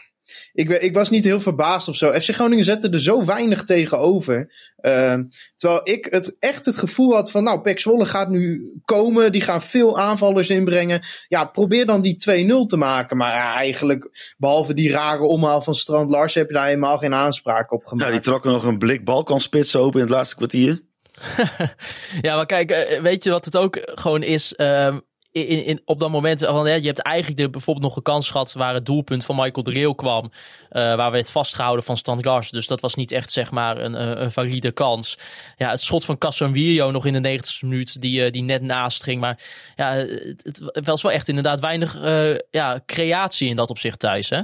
ik, ik was niet heel verbaasd of zo. FC Groningen zette er zo weinig tegenover. Uh, terwijl ik het echt het gevoel had van, nou, Pek Zwolle gaat nu komen. Die gaan veel aanvallers inbrengen. Ja, probeer dan die 2-0 te maken. Maar ja, eigenlijk, behalve die rare omhaal van Strand Lars, heb je daar helemaal geen aanspraak op gemaakt. Ja, die trokken nog een blik Balkanspits open in het laatste kwartier. ja, maar kijk, eh, weet je wat het ook gewoon is? Uh, in, op dat moment, van, ja, je hebt eigenlijk de, bijvoorbeeld nog een kans gehad waar het doelpunt van Michael de Reel kwam. Uh, waar werd vastgehouden van Stan Lars. Dus dat was niet echt zeg maar een, een valide kans. Ja, het schot van Casemiro nog in de 90ste minuut, die, uh, die net naast ging. Maar ja, het, was wel echt inderdaad weinig uh, ja, creatie in dat opzicht thuis, hè?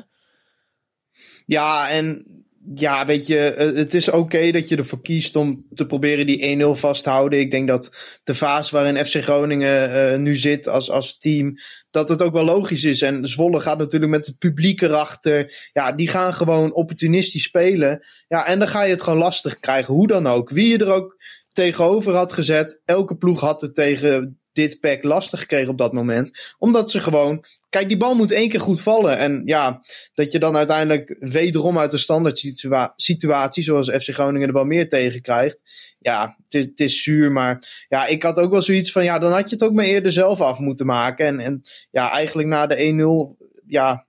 Ja, en ja, weet je, het is oké dat je ervoor kiest om te proberen die 1-0 vast te houden. Ik denk dat de fase waarin FC Groningen uh, nu zit als, als team, dat het ook wel logisch is. En Zwolle gaat natuurlijk met het publiek erachter. Ja, die gaan gewoon opportunistisch spelen. Ja, en dan ga je het gewoon lastig krijgen, hoe dan ook. Wie je er ook tegenover had gezet, elke ploeg had het tegen dit pack lastig gekregen op dat moment. Omdat ze gewoon. Kijk, die bal moet één keer goed vallen. En ja, dat je dan uiteindelijk wederom uit de standaard situa situatie, zoals FC Groningen er wel meer tegen krijgt. Ja, het is, het is zuur. Maar ja, ik had ook wel zoiets van. Ja, dan had je het ook maar eerder zelf af moeten maken. En, en ja, eigenlijk na de 1-0. Ja,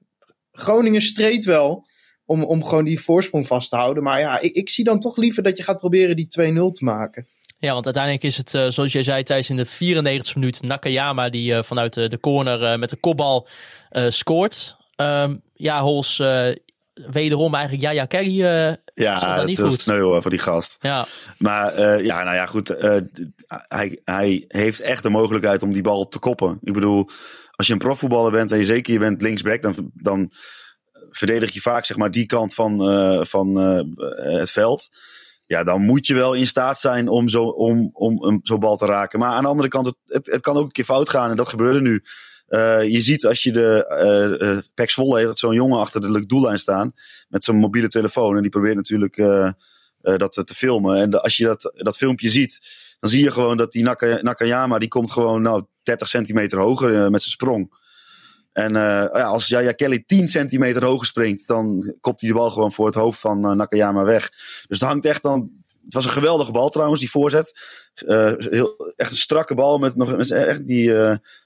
Groningen streed wel. Om, om gewoon die voorsprong vast te houden. Maar ja, ik, ik zie dan toch liever dat je gaat proberen die 2-0 te maken. Ja, want uiteindelijk is het, uh, zoals jij zei, tijdens in de 94 minuut Nakayama die uh, vanuit de, de corner met de kopbal scoort. Um, ja, Hols, wederom eigenlijk Jaya Kerry ja, goed. is sneu voor die gast. Ja. Maar ja, nou ja, goed. hij, hij heeft echt de mogelijkheid om die bal te koppen. Ik bedoel, als je een profvoetballer bent en je zeker je bent linksback, dan, dan verdedig je vaak zeg maar die kant van, eh, van eh, het veld. Ja, dan moet je wel in staat zijn om zo, om, om, om zo'n bal te raken. Maar aan de andere kant, het, het, kan ook een keer fout gaan en dat gebeurde nu. Eh, je ziet als je de uh, uh, heeft, zo'n jongen achter de doellijn staan met zo'n mobiele telefoon. En die probeert natuurlijk dat te filmen. En als je dat, dat filmpje ziet, dan zie je gewoon dat die Naka, Nakayama, die komt gewoon nou 30 centimeter hoger met zijn sprong. En ja, als Jaya Kelly 10 centimeter hoger springt, dan kopt hij de bal gewoon voor het hoofd van Nakayama weg. Dus het hangt echt dan. Het was een geweldige bal trouwens, die voorzet. heel, echt een strakke bal met nog echt die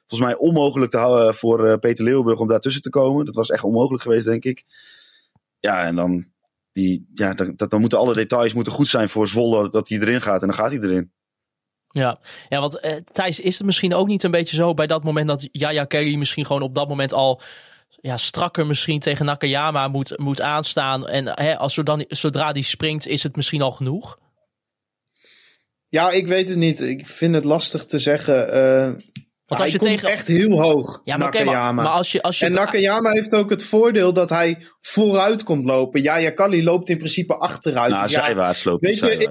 volgens mij onmogelijk te houden voor Peter Leeuwburg om daartussen te komen. Dat was echt onmogelijk geweest, denk ik. Ja, en dan, die, ja, dan, dan moeten alle details moeten goed zijn voor Zwolle dat hij erin gaat. En dan gaat hij erin. Ja, ja want uh, Thijs, is het misschien ook niet een beetje zo bij dat moment dat Jaya Kelly misschien gewoon op dat moment al ja, strakker misschien tegen Nakayama moet, moet aanstaan. En hè, als zodra die springt, is het misschien al genoeg? Ja, ik weet het niet. Ik vind het lastig te zeggen. Uh, want als hij je komt tegen... echt heel hoog, ja, maar, Nakayama. Okay, maar, maar als je, als je... En Nakayama heeft ook het voordeel dat hij vooruit komt lopen. Yaya Kali loopt in principe achteruit. Nou, ja, zijwaarts loopt Weet je, ik,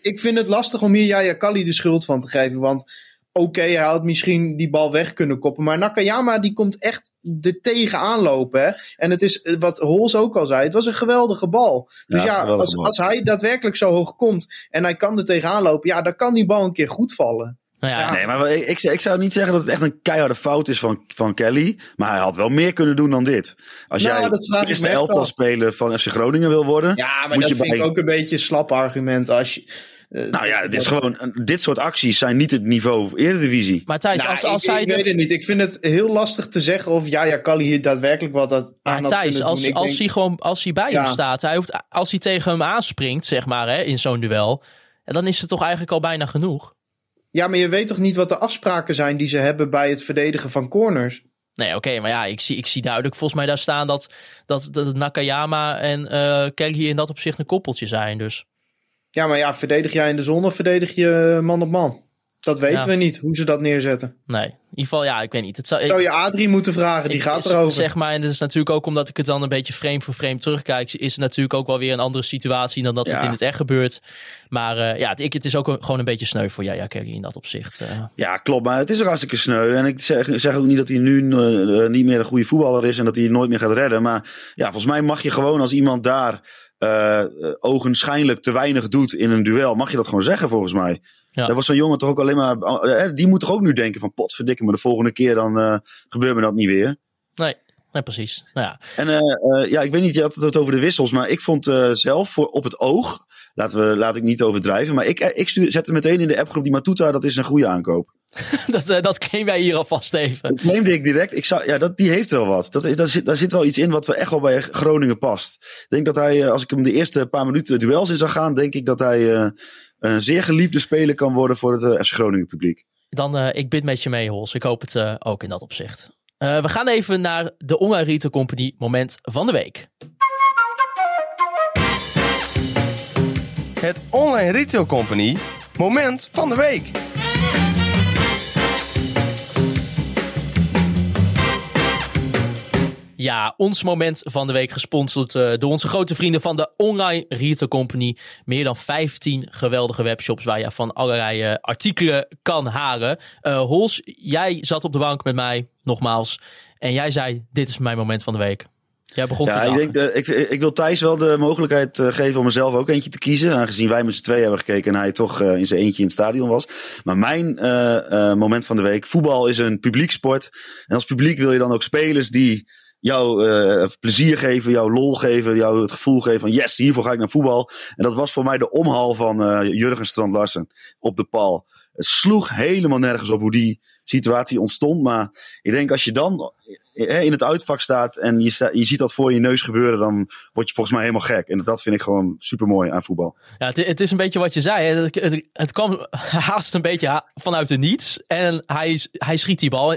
ik, vind het lastig om hier Yaya Kali de schuld van te geven. Want oké, okay, hij had misschien die bal weg kunnen koppen. Maar Nakayama die komt echt er tegenaan lopen. Hè? En het is, eh, wat Hols ook al zei, het was een geweldige bal. Dus ja, ja als, als hij daadwerkelijk zo hoog komt en hij kan er tegenaan lopen, ja, dan kan die bal een keer goed vallen. Nou ja, Nee, maar ik, ik, zou niet zeggen dat het echt een keiharde fout is van, van Kelly. Maar hij had wel meer kunnen doen dan dit. Als nou, jij de eerste elftal speler van FC Groningen wil worden. Ja, maar dat vind ik ook een beetje een slap argument. Als je, uh, nou ja, dit, is gewoon, dit soort acties zijn niet het niveau Eredivisie. Maar Thijs, nou, als, als ik, zij... Ik weet het niet. Ik vind het heel lastig te zeggen of ja, ja, Kali hier daadwerkelijk wat dat aan maar Thijs, als, als, denk... hij gewoon, als hij bij ja. hem staat, hij hoeft, als hij tegen hem aanspringt, zeg maar, hè, in zo'n duel, dan is het toch eigenlijk al bijna genoeg. Ja, maar je weet toch niet wat de afspraken zijn die ze hebben bij het verdedigen van corners? Nee, oké, maar ja, ik zie, ik zie duidelijk volgens mij daar staan dat, dat, dat Nakayama en uh, Kelly in dat opzicht een koppeltje zijn. Dus. Ja, maar ja, verdedig jij in de zon of verdedig je man op man? Dat weten ja. we niet, hoe ze dat neerzetten. Nee, in ieder geval, ja, ik weet niet. Het zou, zou je Adrie moeten vragen, die ik, gaat erover. Zeg maar, en dat is natuurlijk ook omdat ik het dan een beetje frame voor frame terugkijk, is het natuurlijk ook wel weer een andere situatie dan dat ja. het in het echt gebeurt. Maar uh, ja, het, het, is ook gewoon een beetje sneu voor Jaya Kerry in dat opzicht. Uh. Ja, klopt, maar het is ook hartstikke sneu. En ik zeg, zeg ook niet dat hij nu uh, niet meer een goede voetballer is en dat hij nooit meer gaat redden. Maar ja, volgens mij mag je gewoon als iemand daar ogenschijnlijk te weinig doet in een duel, mag je dat gewoon zeggen volgens mij. Ja. Daar was zo'n jongen toch ook alleen maar. Die moet toch ook nu denken: van potverdikke, maar de volgende keer dan uh, gebeurt me dat niet weer. Nee. Nee, precies. Nou ja. En uh, uh, ja, ik weet niet, je had het over de wissels, maar ik vond zelf voor op het oog, laten we, laat ik niet overdrijven, maar ik, ik stuur, zette meteen in de appgroep die Matuta, dat is een goede aankoop. dat, dat claim wij hier alvast even. Dat claimde ik direct. Ik zou, ja, dat, die heeft wel wat. Dat, daar, zit, daar zit wel iets in wat we echt wel bij Groningen past. Ik denk dat hij, als ik hem de eerste paar minuten duels in zou gaan, denk ik dat hij een zeer geliefde speler kan worden voor het uh, FC Groningen publiek. Dan, uh, ik bid met je mee, Hols. Ik hoop het uh, ook in dat opzicht. we gaan even naar de Online Retail Company moment van de week. Het Online Retail Company moment van de week. Ja, ons moment van de week gesponsord uh, door onze grote vrienden van de Online Retail Company. Meer dan 15 geweldige webshops waar je van allerlei uh, artikelen kan halen. Uh, Hols, jij zat op de bank met mij, nogmaals. En jij zei, dit is mijn moment van de week. Jij begon ja, ik, denk de, ik, ik, wil Thijs wel de mogelijkheid geven om mezelf ook eentje te kiezen. Aangezien wij met z'n twee hebben gekeken en hij toch in zijn eentje in het stadion was. Maar mijn moment van de week, voetbal is een publieksport. En als publiek wil je dan ook spelers die jou uh, plezier geven, jou lol geven, jou het gevoel geven van yes, hiervoor ga ik naar voetbal. En dat was voor mij de omhaal van uh, Jurgen Strand Larsen op de pal. Het sloeg helemaal nergens op hoe die situatie ontstond. Maar ik denk als je dan in het uitvak staat en je, sta, je ziet dat voor je neus gebeuren, dan word je volgens mij helemaal gek. En dat vind ik gewoon super mooi aan voetbal. Ja, het, het, is een beetje wat je zei. Het, het, het, kwam haast een beetje vanuit de niets. En hij, hij schiet die bal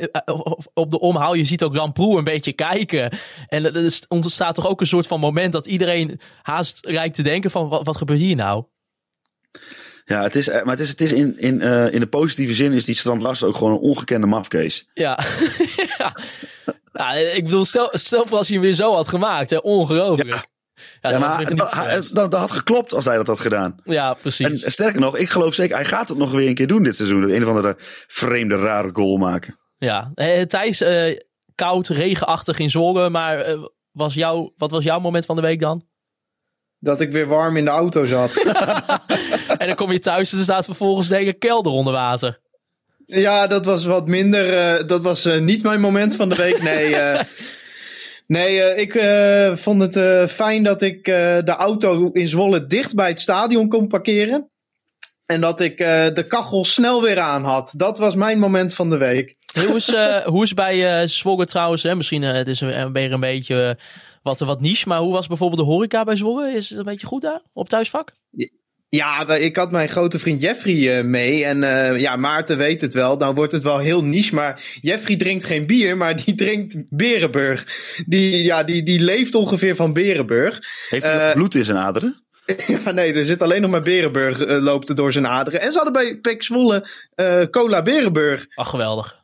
op de omhaal. Je ziet ook Lamproe een beetje kijken. En er ontstaat toch ook een soort van moment dat iedereen haast rijdt te denken van wat, wat gebeurt hier nou? Ja, het is, eh, maar het is, het is in, in, eh, in de positieve zin is die Strand Larsen ook gewoon een ongekende mafkees. Ja. ja. Ja, ik bedoel, stel, stel voor als hij hem weer zo had gemaakt. Hè? Ongelooflijk. Ja, maar dat had geklopt als hij dat had gedaan. ja, precies. En sterker nog, ik geloof zeker, hij gaat het nog weer een keer doen dit seizoen. Een of andere vreemde, rare goal maken. Ja, eh, Thijs, eh, koud, regenachtig in Zwolle. Maar eh, was jouw, wat was jouw moment van de week dan? Dat ik weer warm in de auto zat. En dan kom je thuis en er staat vervolgens de hele kelder onder water. Ja, dat was wat minder. eh, dat was eh, niet mijn moment van de week. Nee, eh, nee ik eh, vond het eh, fijn dat ik eh, de auto in Zwolle dicht bij het stadion kon parkeren. En dat ik eh, de kachel snel weer aan had. Dat was mijn moment van de week. Hoe is, eh, hoe is bij eh Zwolle trouwens? Hè? Misschien het is een, weer een beetje wat, wat niche. Maar hoe was bijvoorbeeld de horeca bij Zwolle? Is het een beetje goed daar op thuisvak? Ja, we- ik had mijn grote vriend Jeffrey eh, mee. En eh, ja, Maarten weet het wel. Dan wordt het wel heel niche. Maar Jeffrey drinkt geen bier, maar die drinkt Berenburg. Die, ja, die, die leeft ongeveer van Berenburg. Heeft hij Eh, bloed in zijn aderen? Ja, nee, er zit alleen nog maar Berenburg loopt er door zijn aderen. En ze hadden bij Pek Zwolle eh, Cola Berenburg. Ach, geweldig.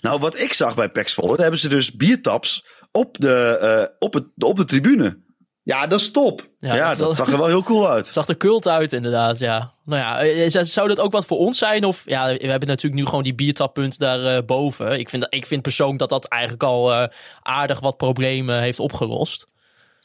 Nou, wat ik zag bij Volle, daar hebben ze dus biertaps op de, eh, op het, op de tribune. Ja, dat is top. Ja, dat, zag er wel heel cool uit. zag er cult uit, inderdaad. Ja. Nou ja, eh, zou- zou dat ook wat voor ons zijn? Of ja, we hebben natuurlijk nu gewoon die biertappunt daar eh, boven. Ik vind, ik vind persoonlijk dat dat eigenlijk al eh, aardig wat problemen heeft opgelost.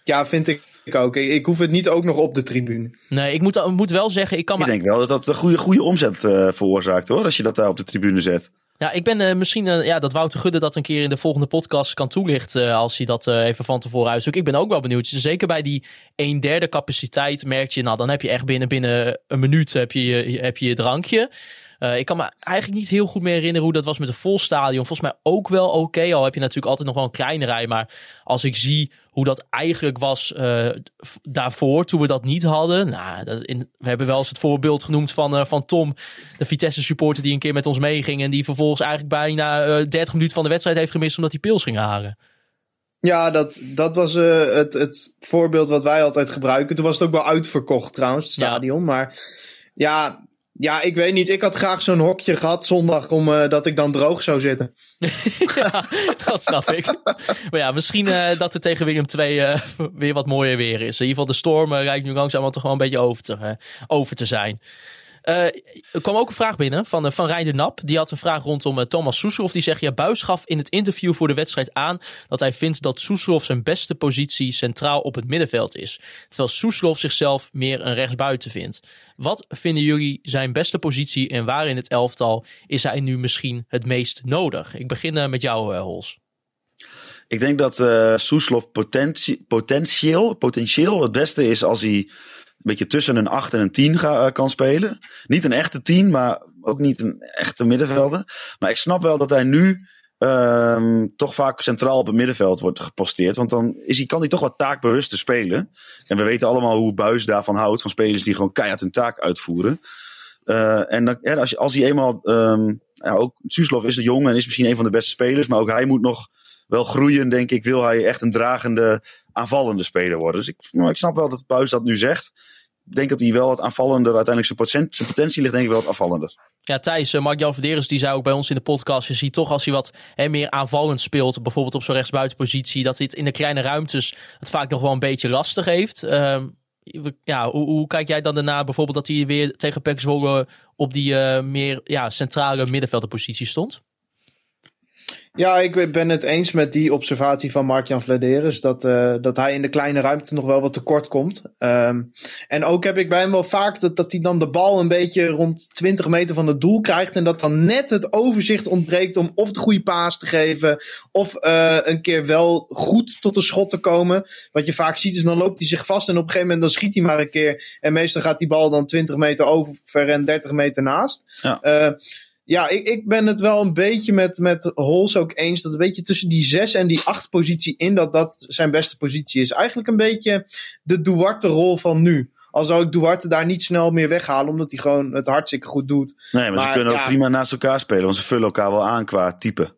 Ja, vind ik ook. Ik, ik hoef het niet ook nog op de tribune. Nee, ik moet, ik moet wel zeggen, ik kan Ik denk wel dat dat een goede, goede omzet eh, veroorzaakt hoor, als je dat daar op de tribune zet. Ja, ik ben eh, misschien eh, ja, dat Wouter Gudde dat een keer in de volgende podcast kan toelichten. eh, als hij dat even van tevoren uitzoekt. Ik ben ook wel benieuwd. Zeker bij die een derde capaciteit merk je, nou dan heb je echt binnen, binnen een minuut heb je- heb je, je drankje. Eh, ik kan me eigenlijk niet heel goed meer herinneren hoe dat was met een vol stadion. Volgens mij ook wel oké. Al heb je natuurlijk altijd nog wel een kleine rij. Maar als ik zie hoe dat eigenlijk was eh, daarvoor, toen we dat niet hadden. Nou, dat in, we hebben wel eens het voorbeeld genoemd van, eh, van Tom, de Vitesse supporter die een keer met ons meeging. En die vervolgens eigenlijk bijna eh 30 minuten van de wedstrijd heeft gemist omdat hij pils ging haren. Ja, dat, dat was het, het voorbeeld wat wij altijd gebruiken. Toen was het ook wel uitverkocht trouwens, het Ja. stadion. Maar ja, ja, ik weet niet. Ik had graag zo'n hokje gehad zondag, omdat dat ik dan droog zou zitten. ja, dat snap ik. Maar ja, misschien eh, dat er tegen Willem 2 eh, weer wat mooier weer is. In ieder geval de storm eh, lijkt nu langzaam toch gewoon een beetje over te, eh, over te zijn. Eh, er kwam ook een vraag binnen van, uh, van Reinder Nap. Die had een vraag rondom eh, Thomas Soeslof. Die zegt, ja, Buis gaf in het interview voor de wedstrijd aan... dat hij vindt dat Soeslof zijn beste positie centraal op het middenveld is. Terwijl Soeslof zichzelf meer een rechtsbuiten vindt. Wat vinden jullie zijn beste positie en waar in het elftal is hij nu misschien het meest nodig? Ik begin eh, met jou, eh, Hols. Ik denk dat eh Soeslof potentie, potentieel, potentieel het beste is als hij beetje tussen een 8 en een 10 ga, eh, kan spelen. Niet een echte 10, maar ook niet een echte middenvelder. Maar ik snap wel dat hij nu ehm, toch vaak centraal op het middenveld wordt geposteerd. Want dan is hij, kan hij toch wat taakbewuster spelen. En we weten allemaal hoe Buis daarvan houdt. Van spelers die gewoon keihard hun taak uitvoeren. Eh, en dan, als, als hij eenmaal... ehm ja, ook Soeslof is jong en is misschien een van de beste spelers. Maar ook hij moet nog wel groeien, denk ik. Wil hij echt een dragende, aanvallende speler worden. Dus ik, nou, ik snap wel dat Buis dat nu zegt. Ik denk dat hij wel wat aanvallender, uiteindelijk zijn, poten- zijn potentie ligt denk ik wel wat afvallender. Ja, Thijs, uh, Mark-Jan die zei ook bij ons in de podcast... je ziet toch als hij wat hè, meer aanvallend speelt... bijvoorbeeld op zo'n rechtsbuitenpositie... dat hij het in de kleine ruimtes het vaak nog wel een beetje lastig heeft. Ehm, ja, hoe, kijk jij dan daarna bijvoorbeeld... dat hij weer tegen Pek Zwolle op die uh, meer ja, centrale middenvelderpositie stond? Ja, ik ben het eens met die observatie van Mark-Jan Vladeres. Dat, uh, dat hij in de kleine ruimte nog wel wat tekort komt. Um, en ook heb ik bij hem wel vaak dat, dat hij dan de bal een beetje rond 20 meter van het doel krijgt. En dat dan net het overzicht ontbreekt om of de goede paas te geven. Of uh, een keer wel goed tot een schot te komen. Wat je vaak ziet is dan loopt hij zich vast. En op een gegeven moment dan schiet hij maar een keer. En meestal gaat die bal dan 20 meter over en 30 meter naast. Ja. Uh, ja, ik, ik ben het wel een beetje met, met Hols ook eens. Dat een beetje tussen die zes en die acht positie in, dat dat zijn beste positie is. Eigenlijk een beetje de Duarte-rol van nu. Al zou ik Duarte daar niet snel meer weghalen, omdat hij gewoon het hartstikke goed doet. Nee, maar, maar ze kunnen ja, ook prima naast elkaar spelen, want ze vullen elkaar wel aan qua type.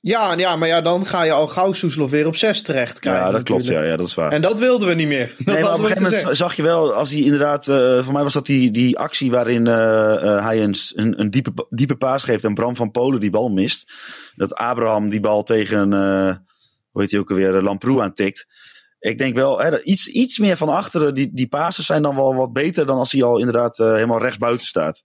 Ja, ja, maar ja, dan ga je al gauw Soeslof weer op 6 terecht krijgen. Ja, dat klopt. Ja, ja, dat is waar. En dat wilden we niet meer. Dat Nee, maar op een gegeven moment zag je wel, als hij inderdaad, eh, voor mij was dat die, die actie waarin eh, eh, hij een, een, diepe, diepe paas geeft en Bram van Polen die bal mist. Dat Abraham die bal tegen, hoe heet hij ook alweer, Lamproe aantikt. Ik denk wel, hè, iets, iets meer van achteren, die, die pases zijn dan wel wat beter dan als hij al inderdaad helemaal rechts buiten staat.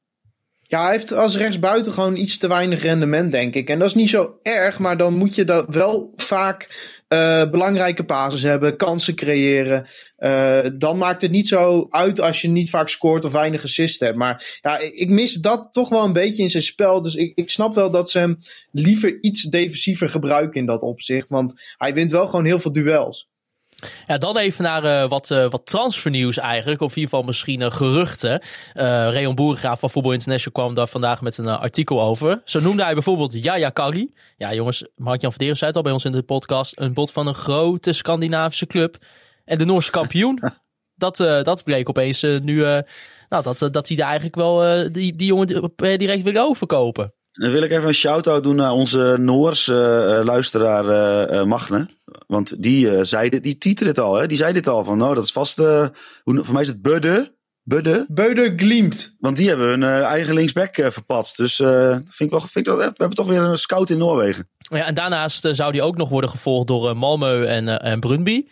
Ja, hij heeft als rechtsbuiten gewoon iets te weinig rendement, denk ik. En dat is niet zo erg, maar dan moet je dat wel vaak eh, belangrijke pases hebben, kansen creëren. Eh, dan maakt het niet zo uit als je niet vaak scoort of weinig assist hebt. Maar ja, ik mis dat toch wel een beetje in zijn spel. Dus ik, ik snap wel dat ze hem liever iets defensiever gebruiken in dat opzicht. Want hij wint wel gewoon heel veel duels. Ja, dan even naar eh, wat, eh, wat transfernieuws eigenlijk. Of in ieder geval misschien eh, geruchten. Reon Boerengraaf van Voetbal International kwam daar vandaag met een artikel over. Zo noemde hij bijvoorbeeld Yaya Kari. Ja jongens, Mark-Jan Verderes zei het al bij ons in de podcast. Een bod van een grote Scandinavische club. En de Noorse kampioen. dat, dat bleek opeens nu... nou, dat, dat hij daar eigenlijk wel die, die jongen direct wil overkopen. Dan wil ik even een shout-out doen naar onze Noorse eh, luisteraar eh, eh, Magne. Want die eh, zei dit, die tweette dit al, hè? Die zei dit al van, nou, dat is vast, eh, hoe, voor mij is het Budde. Budde. Beuder gliemt. Want die hebben hun eigen linksback verpatst. Dus eh, vind ik wel, vind ik dat, echt- we hebben toch weer een scout in Noorwegen. Ja, en daarnaast zou die ook nog worden gevolgd door Malmö en, en Brunby.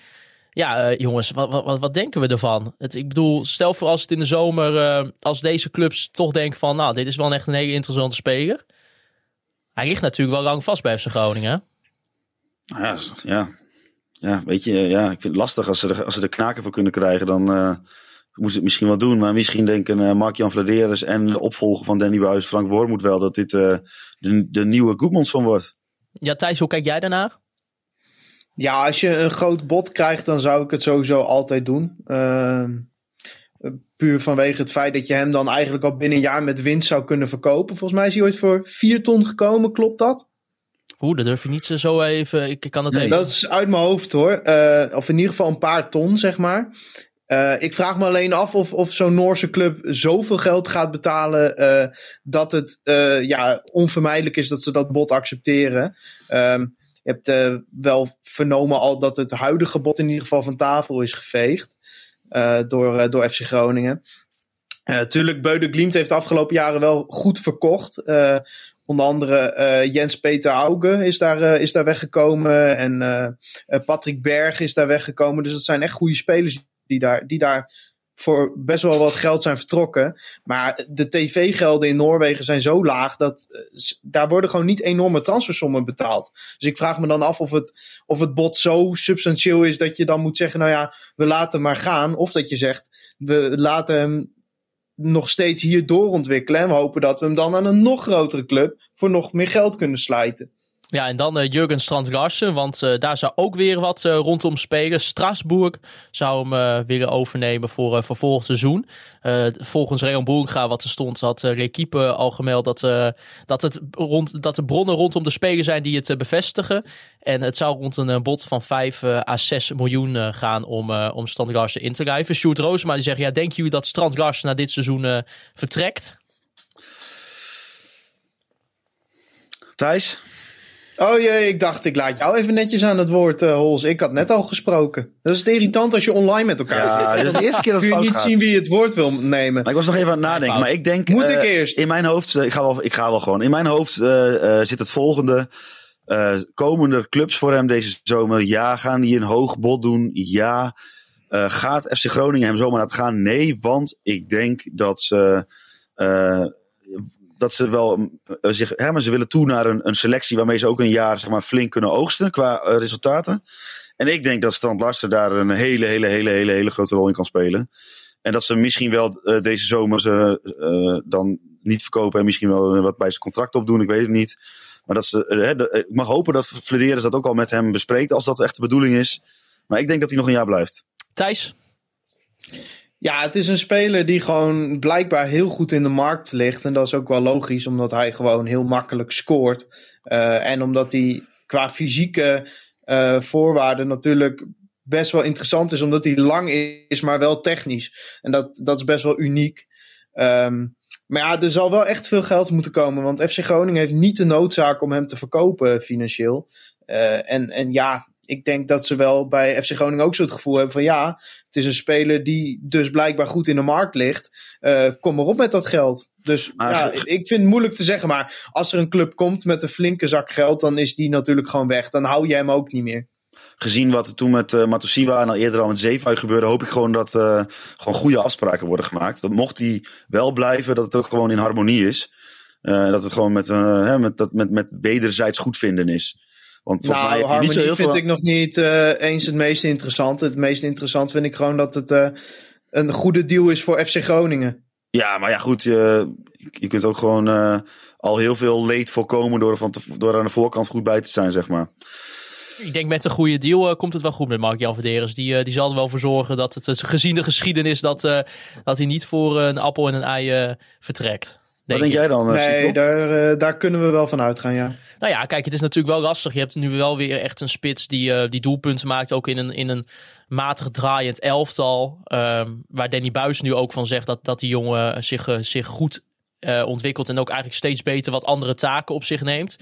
Ja, eh, jongens, wat, wat, wat, denken we ervan? Het, ik bedoel, stel voor als het in de zomer, eh, als deze clubs toch denken van, nou, dit is wel echt een hele interessante speler. Hij ligt natuurlijk wel lang vast bij FC Groningen. Ja, ja. ja, weet je, ja, ik vind het lastig als ze er, als ze er knaken voor kunnen krijgen. Dan moeten ze het misschien wel doen. Maar misschien denken Mark-Jan Vladeres en de opvolger van Danny Buis, Frank Wormoed wel, dat dit de, de nieuwe Goedmanson wordt. Ja, Thijs, hoe kijk jij daarnaar? Ja, als je een groot bod krijgt, dan zou ik het sowieso altijd doen. Ehm, puur vanwege het feit dat je hem dan eigenlijk al binnen een jaar met winst zou kunnen verkopen. Volgens mij is hij ooit voor 4 ton gekomen, klopt dat? Oeh, dat durf je niet zo- even. Ik kan het Nee. even. Dat is uit mijn hoofd hoor. Eh, of in ieder geval een paar ton, zeg maar. Eh, ik vraag me alleen af of, of zo'n Noorse club zoveel geld gaat betalen eh, dat het eh, ja, onvermijdelijk is dat ze dat bod accepteren. Ehm, je hebt eh, wel vernomen al dat het huidige bod in ieder geval van tafel is geveegd eh, door, eh, door FC Groningen. Tuurlijk, Beude Glimt heeft de afgelopen jaren wel goed verkocht. Onder andere eh, Jens-Peter Auge is daar, is daar weggekomen. En Patrick Berg is daar weggekomen. Dus dat zijn echt goede spelers die daar, die daar voor best wel wat geld zijn vertrokken. Maar de tv-gelden in Noorwegen zijn zo laag dat eh, daar worden gewoon niet enorme transfersommen betaald. Dus ik vraag me dan af of het, of het bod zo substantieel is dat je dan moet zeggen, nou ja, we laten hem maar gaan. Of dat je zegt, we laten hem nog steeds hier doorontwikkelen. En we hopen dat we hem dan aan een nog grotere club voor nog meer geld kunnen slijten. Ja, en dan eh, Jurgen Strand Larsen, want eh, daar zou ook weer wat eh, rondom spelen. Strasbourg zou hem willen overnemen voor, voor volgend seizoen. Volgens Reon Boerga, wat er stond, had uh, L'Equipe al gemeld dat, dat, het rond, dat de bronnen rondom de speler zijn die het bevestigen. En het zou rond een bod van 5 eh, à 6 miljoen gaan om, om Strand Larsen in te lijven. Sjoerd Roosema die zegt, ja, denken jullie dat Strand Larsen na dit seizoen vertrekt? Thijs? Oh jee, ik dacht ik laat jou even netjes aan het woord, eh Hols. Ik had net al gesproken. Dat is het irritant als je online met elkaar Ja, zit. dit is de eerste keer dat het Kun je niet gaat. zien wie het woord wil nemen. Maar ik was nog even aan het nadenken. Maar ik denk. Moet eh, ik eerst? In mijn hoofd. eh, Ik ga wel, ik ga wel gewoon. In mijn hoofd eh, eh, zit het volgende. Eh, komen er clubs voor hem deze zomer? Ja. Gaan die een hoog bod doen? Ja. Eh, gaat FC Groningen hem zomaar laten gaan? Nee, want ik denk dat ze. eh, dat ze wel eh, zich. Hè, ze willen toe naar een, een selectie waarmee ze ook een jaar zeg maar, flink kunnen oogsten qua eh, resultaten. En ik denk dat Strand daar een hele, hele, hele, hele, hele grote rol in kan spelen. En dat ze misschien wel eh, deze zomer ze dan niet verkopen en misschien wel wat bij zijn contract opdoen. Ik weet het niet. Maar dat ze, eh, ik mag hopen dat Flederis dat ook al met hem bespreekt als dat echt de bedoeling is. Maar ik denk dat hij nog een jaar blijft. Thijs? Ja, het is een speler die gewoon blijkbaar heel goed in de markt ligt. En dat is ook wel logisch, omdat hij gewoon heel makkelijk scoort. Eh, en omdat hij qua fysieke eh, voorwaarden natuurlijk best wel interessant is. Omdat hij lang is, maar wel technisch. En dat, dat is best wel uniek. Ehm, Maar ja, er zal wel echt veel geld moeten komen. Want FC Groningen heeft niet de noodzaak om hem te verkopen financieel. Uh, en, en ja, ik denk dat ze wel bij FC Groningen ook zo het gevoel hebben van ja, het is een speler die dus blijkbaar goed in de markt ligt. Uh, kom maar op met dat geld. Dus Maar- ja, ik vind het moeilijk te zeggen. Maar als er een club komt met een flinke zak geld, dan is die natuurlijk gewoon weg. Dan hou jij hem ook niet meer. Gezien wat er toen met uh, Matosiwa en al eerder al met Zeefuik gebeurde, hoop ik gewoon dat uh, gewoon goede afspraken worden gemaakt. Dat mocht hij wel blijven, dat het ook gewoon in harmonie is. Uh, dat het gewoon met, uh, hè, met, dat, met, met wederzijds goedvinden is. Want mij Nou, niet zo heel vind veel... ik nog niet uh, eens het meest interessant. Het meest interessant vind ik gewoon dat het uh, een goede deal is voor FC Groningen. Ja, maar ja, goed. Je, je kunt ook gewoon uh, al heel veel leed voorkomen door, van te, door aan de voorkant goed bij te zijn, zeg maar. Ik denk met een goede deal uh, komt het wel goed met Mark-Jan. Die, uh, die zal er wel voor zorgen dat het, gezien de geschiedenis, dat, dat hij niet voor een appel en een ei vertrekt. Denk Denk Wat denk jij dan? Nee, daar, daar kunnen we wel van uitgaan, ja. Nou ja, kijk, het is natuurlijk wel lastig. Je hebt nu wel weer echt een spits die, die doelpunten maakt, ook in een, in een matig draaiend elftal. Ehm, waar Danny Buis nu ook van zegt dat, dat die jongen zich, zich goed ontwikkelt en ook eigenlijk steeds beter wat andere taken op zich neemt.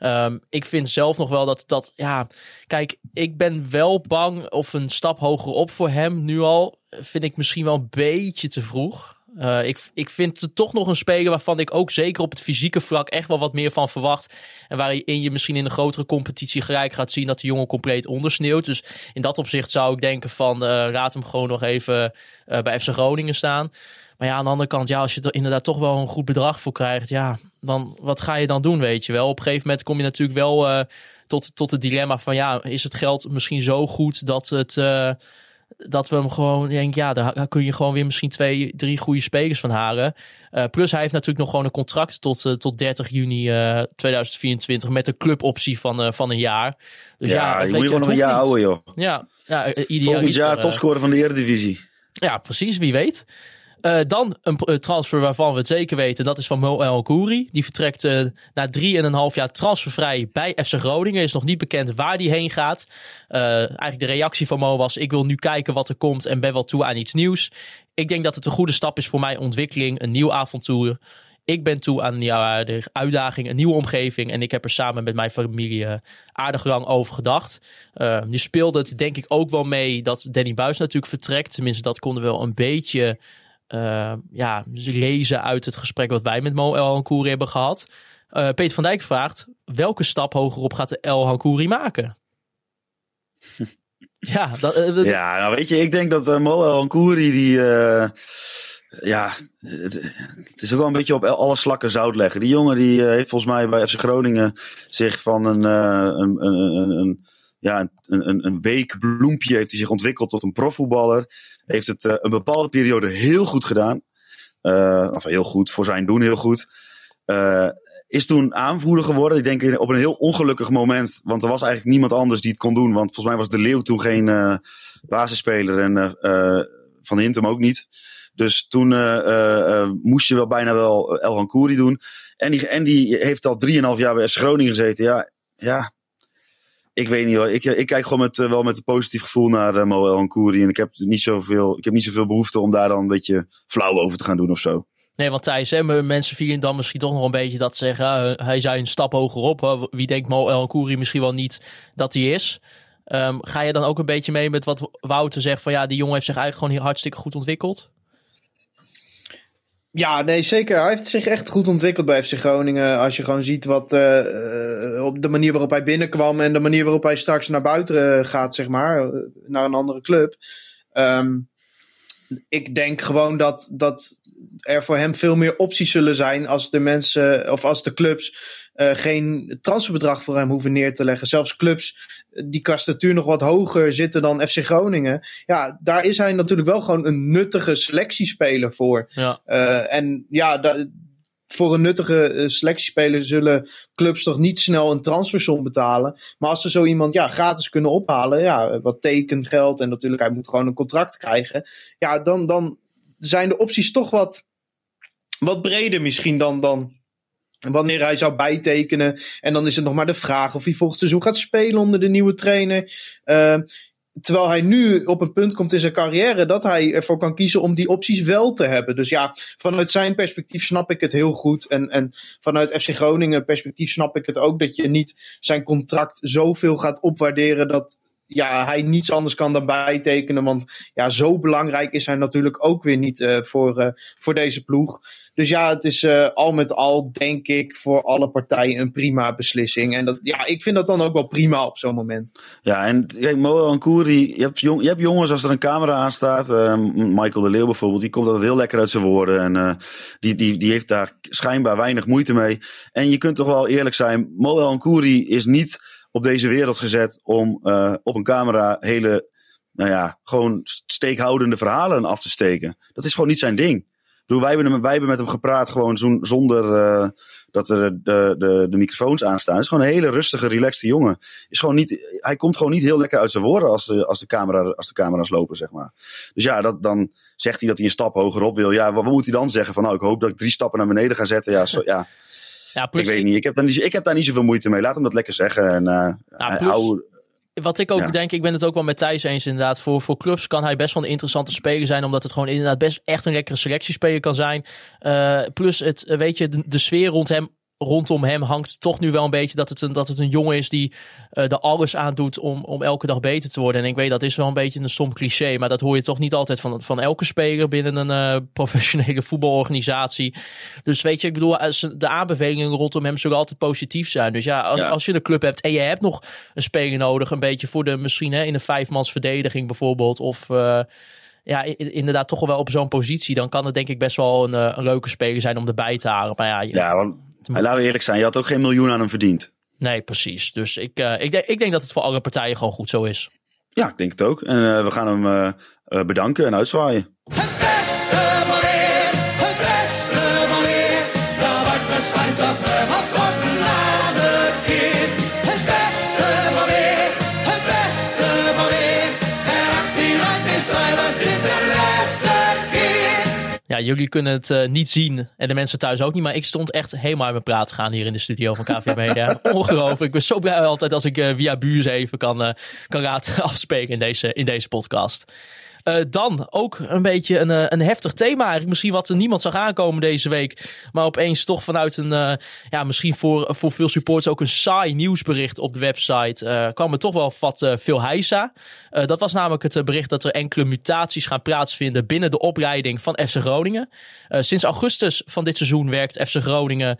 Um, ik vind zelf nog wel dat dat, ja, kijk, ik ben wel bang of een stap hoger op voor hem nu al. Vind ik misschien wel een beetje te vroeg. Uh, ik, ik vind het toch nog een speler waarvan ik ook zeker op het fysieke vlak echt wel wat meer van verwacht. En waarin je misschien in een grotere competitie gelijk gaat zien dat de jongen compleet ondersneeuwt. Dus in dat opzicht zou ik denken van uh, raad hem gewoon nog even uh, bij FC Groningen staan. Maar ja, aan de andere kant, ja, als je er inderdaad toch wel een goed bedrag voor krijgt, ja, dan wat ga je dan doen, weet je wel? Op een gegeven moment kom je natuurlijk wel tot, tot het dilemma van, ja, is het geld misschien zo goed dat het, dat we hem gewoon, denk, ja, daar kun je gewoon weer misschien twee, drie goede spelers van halen. Uh, plus hij heeft natuurlijk nog gewoon een contract tot, uh, tot 30 juni uh, 2024 met een cluboptie van, van een jaar. Dus ja, ja je moet je gewoon nog een jaar houden, joh. Ja, ja ideaal. Volgend jaar topscorer van de Eredivisie. Ja, precies, wie weet. Uh, dan een uh, transfer waarvan we het zeker weten. Dat is van Mo El. Die vertrekt uh, na drie en een half jaar transfervrij bij FC Groningen. Is nog niet bekend waar die heen gaat. eigenlijk de reactie van Mo was... ik wil nu kijken wat er komt en ben wel toe aan iets nieuws. Ik denk dat het een goede stap is voor mijn ontwikkeling. Een nieuw avontuur. Ik ben toe aan de uitdaging, een nieuwe omgeving. En ik heb er samen met mijn familie aardig lang over gedacht. Uh, nu speelde het denk ik ook wel mee dat Danny Buis natuurlijk vertrekt. Tenminste, dat konden we wel een beetje uh, ja, lezen uit het gesprek wat wij met Mo El Hankouri hebben gehad. Uh, Peter van Dijk vraagt, welke stap hogerop gaat de El Hankouri maken? ja, dat, uh, ja, nou weet je, ik denk dat Mo El Hankouri die... ja, het, is ook wel een beetje op alle slakken zout leggen. Die jongen die heeft volgens mij bij FC Groningen zich van een, een, een, een, een ja, een, een, week bloempje heeft hij zich ontwikkeld tot een profvoetballer. Heeft het uh, een bepaalde periode heel goed gedaan. Uh, of heel goed, voor zijn doen heel goed. Uh, is toen aanvoerder geworden. Ik denk op een heel ongelukkig moment. Want er was eigenlijk niemand anders die het kon doen. Want volgens mij was De Leeuw toen geen basisspeler. En Van Hintem ook niet. Dus toen moest je wel bijna wel El Hankouri doen. En die, en die heeft al 3,5 jaar bij FC Groningen gezeten. Ja, ja, ik weet niet hoor. Ik, ik kijk gewoon met, uh, wel met een positief gevoel naar uh, Moel Hankouri. En ik heb, niet zoveel, ik heb niet zoveel behoefte om daar dan een beetje flauw over te gaan doen of zo. Nee, want Thijs, hè, mensen vielen dan misschien toch nog een beetje dat ze zeggen... Uh, hij zei een stap hoger op. Wie denkt Moel Hankouri misschien wel niet dat hij is? Um, ga je dan ook een beetje mee met wat Wouter zegt van... ja, die jongen heeft zich eigenlijk gewoon hartstikke goed ontwikkeld? Ja, nee, zeker. Hij heeft zich echt goed ontwikkeld bij FC Groningen. Als je gewoon ziet wat uh, op de manier waarop hij binnenkwam en de manier waarop hij straks naar buiten gaat, zeg maar, naar een andere club. Um, ik denk gewoon dat, dat er voor hem veel meer opties zullen zijn als de mensen of als de clubs geen transferbedrag voor hem hoeven neer te leggen. Zelfs clubs die qua statuur nog wat hoger zitten dan FC Groningen. Ja, daar is hij natuurlijk wel gewoon een nuttige selectiespeler voor. Ja. Uh, en ja, da, voor een nuttige uh, selectiespeler zullen clubs toch niet snel een transfersom betalen. Maar als ze zo iemand ja, gratis kunnen ophalen, ja, wat tekengeld en natuurlijk hij moet gewoon een contract krijgen. Ja, dan, dan zijn de opties toch wat, wat breder misschien dan, dan wanneer hij zou bijtekenen. En dan is het nog maar de vraag of hij volgend seizoen gaat spelen onder de nieuwe trainer. Uh, terwijl hij nu op een punt komt in zijn carrière dat hij ervoor kan kiezen om die opties wel te hebben. Dus ja, vanuit zijn perspectief snap ik het heel goed. En, en vanuit FC Groningen perspectief snap ik het ook dat je niet zijn contract zoveel gaat opwaarderen dat ja, hij niets anders kan dan bijtekenen. Want ja, zo belangrijk is hij natuurlijk ook weer niet uh, voor, uh, voor deze ploeg. Dus ja, het is uh, al met al, denk ik, voor alle partijen een prima beslissing. En dat, ja, ik vind dat dan ook wel prima op zo'n moment. Ja, en kijk, Moel Ankouri, je hebt, jong, je hebt jongens als er een camera aan staat. Michael de Leeuw bijvoorbeeld, die komt altijd heel lekker uit zijn woorden. En die, die, die heeft daar schijnbaar weinig moeite mee. En je kunt toch wel eerlijk zijn, Moel Ankouri is niet op deze wereld gezet om uh, op een camera hele, nou ja, gewoon steekhoudende verhalen af te steken. Dat is gewoon niet zijn ding. Ik wij hebben, hem, met hem gepraat gewoon zo, zonder uh, dat er de, de, de microfoons aanstaan. Het is gewoon een hele rustige, relaxte jongen. Is gewoon niet, hij komt gewoon niet heel lekker uit zijn woorden als de, als de, camera, als de camera's lopen, zeg maar. Dus ja, dat, dan zegt hij dat hij een stap hoger op wil. Ja, wat, wat moet hij dan zeggen? Van nou, ik hoop dat ik drie stappen naar beneden ga zetten. Ja, zo, ja. Ja, plus ik weet ik, niet. Ik heb, daar niet. ik heb daar niet zoveel moeite mee. Laat hem dat lekker zeggen. En, uh, ja, plus, wat ik ook ja. denk, ik ben het ook wel met Thijs eens inderdaad. Voor, voor clubs kan hij best wel een interessante speler zijn. Omdat het gewoon inderdaad best echt een lekkere selectiespeler kan zijn. Uh, plus het, weet je, de, de sfeer rond hem rondom hem hangt toch nu wel een beetje dat het een, dat het een jongen is die uh, er alles aan doet om, om elke dag beter te worden. En ik weet dat is wel een beetje een stom cliché, maar dat hoor je toch niet altijd van, van elke speler binnen een uh, professionele voetbalorganisatie. Dus weet je, ik bedoel, de aanbevelingen rondom hem zullen altijd positief zijn. Dus ja, als, ja. als je een club hebt en je hebt nog een speler nodig, een beetje voor de misschien hè, in de vijfmans verdediging bijvoorbeeld, of... Uh, ja, inderdaad toch wel op zo'n positie. Dan kan het denk ik best wel een, een leuke speler zijn om erbij te halen. Maar ja, ja want maar laten we eerlijk zijn, je had ook geen miljoen aan hem verdiend. Nee, precies. Dus ik, uh, ik, denk, ik denk dat het voor alle partijen gewoon goed zo is. Ja, ik denk het ook. En uh, we gaan hem uh, bedanken en uitzwaaien. Ja, jullie kunnen het uh, niet zien en de mensen thuis ook niet. Maar ik stond echt helemaal uit mijn praat gaan hier in de studio van KV Media. Ongelooflijk. Ik ben zo blij altijd als ik uh, via Buurs even kan, uh, kan laten afspreken in deze, in deze podcast. Uh, dan ook een beetje een, een heftig thema. Misschien wat niemand zag aankomen deze week. Maar opeens toch vanuit een, uh, ja, misschien voor, voor veel supporters ook een saai nieuwsbericht op de website. Uh, kwam er toch wel wat veel heisa. dat was namelijk het bericht dat er enkele mutaties gaan plaatsvinden binnen de opleiding van FC Groningen. sinds augustus van dit seizoen werkt FC Groningen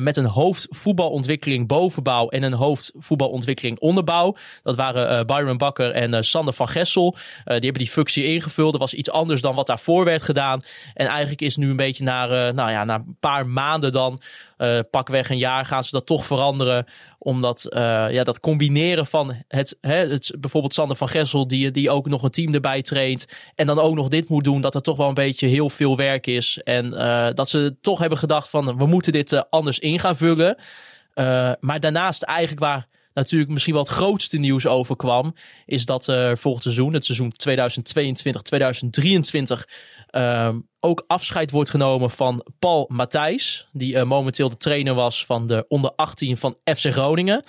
met een hoofdvoetbalontwikkeling bovenbouw en een hoofdvoetbalontwikkeling onderbouw. Dat waren Byron Bakker en Sander van Gessel. die hebben die functie ingevuld. Er was iets anders dan wat daarvoor werd gedaan. En eigenlijk is nu een beetje na, uh, nou ja, na een paar maanden dan, uh, pakweg een jaar, gaan ze dat toch veranderen. Omdat uh, ja, dat combineren van het, hè, het, bijvoorbeeld Sander van Gessel, die, die ook nog een team erbij traint. En dan ook nog dit moet doen, dat er toch wel een beetje heel veel werk is. En dat ze toch hebben gedacht van we moeten dit anders in gaan vullen. maar daarnaast eigenlijk waar natuurlijk misschien wel het grootste nieuws overkwam, is dat uh, volgend seizoen, het seizoen 2022-2023, uh, ook afscheid wordt genomen van Paul Matthijs, die uh, momenteel de trainer was van de onder 18 van FC Groningen.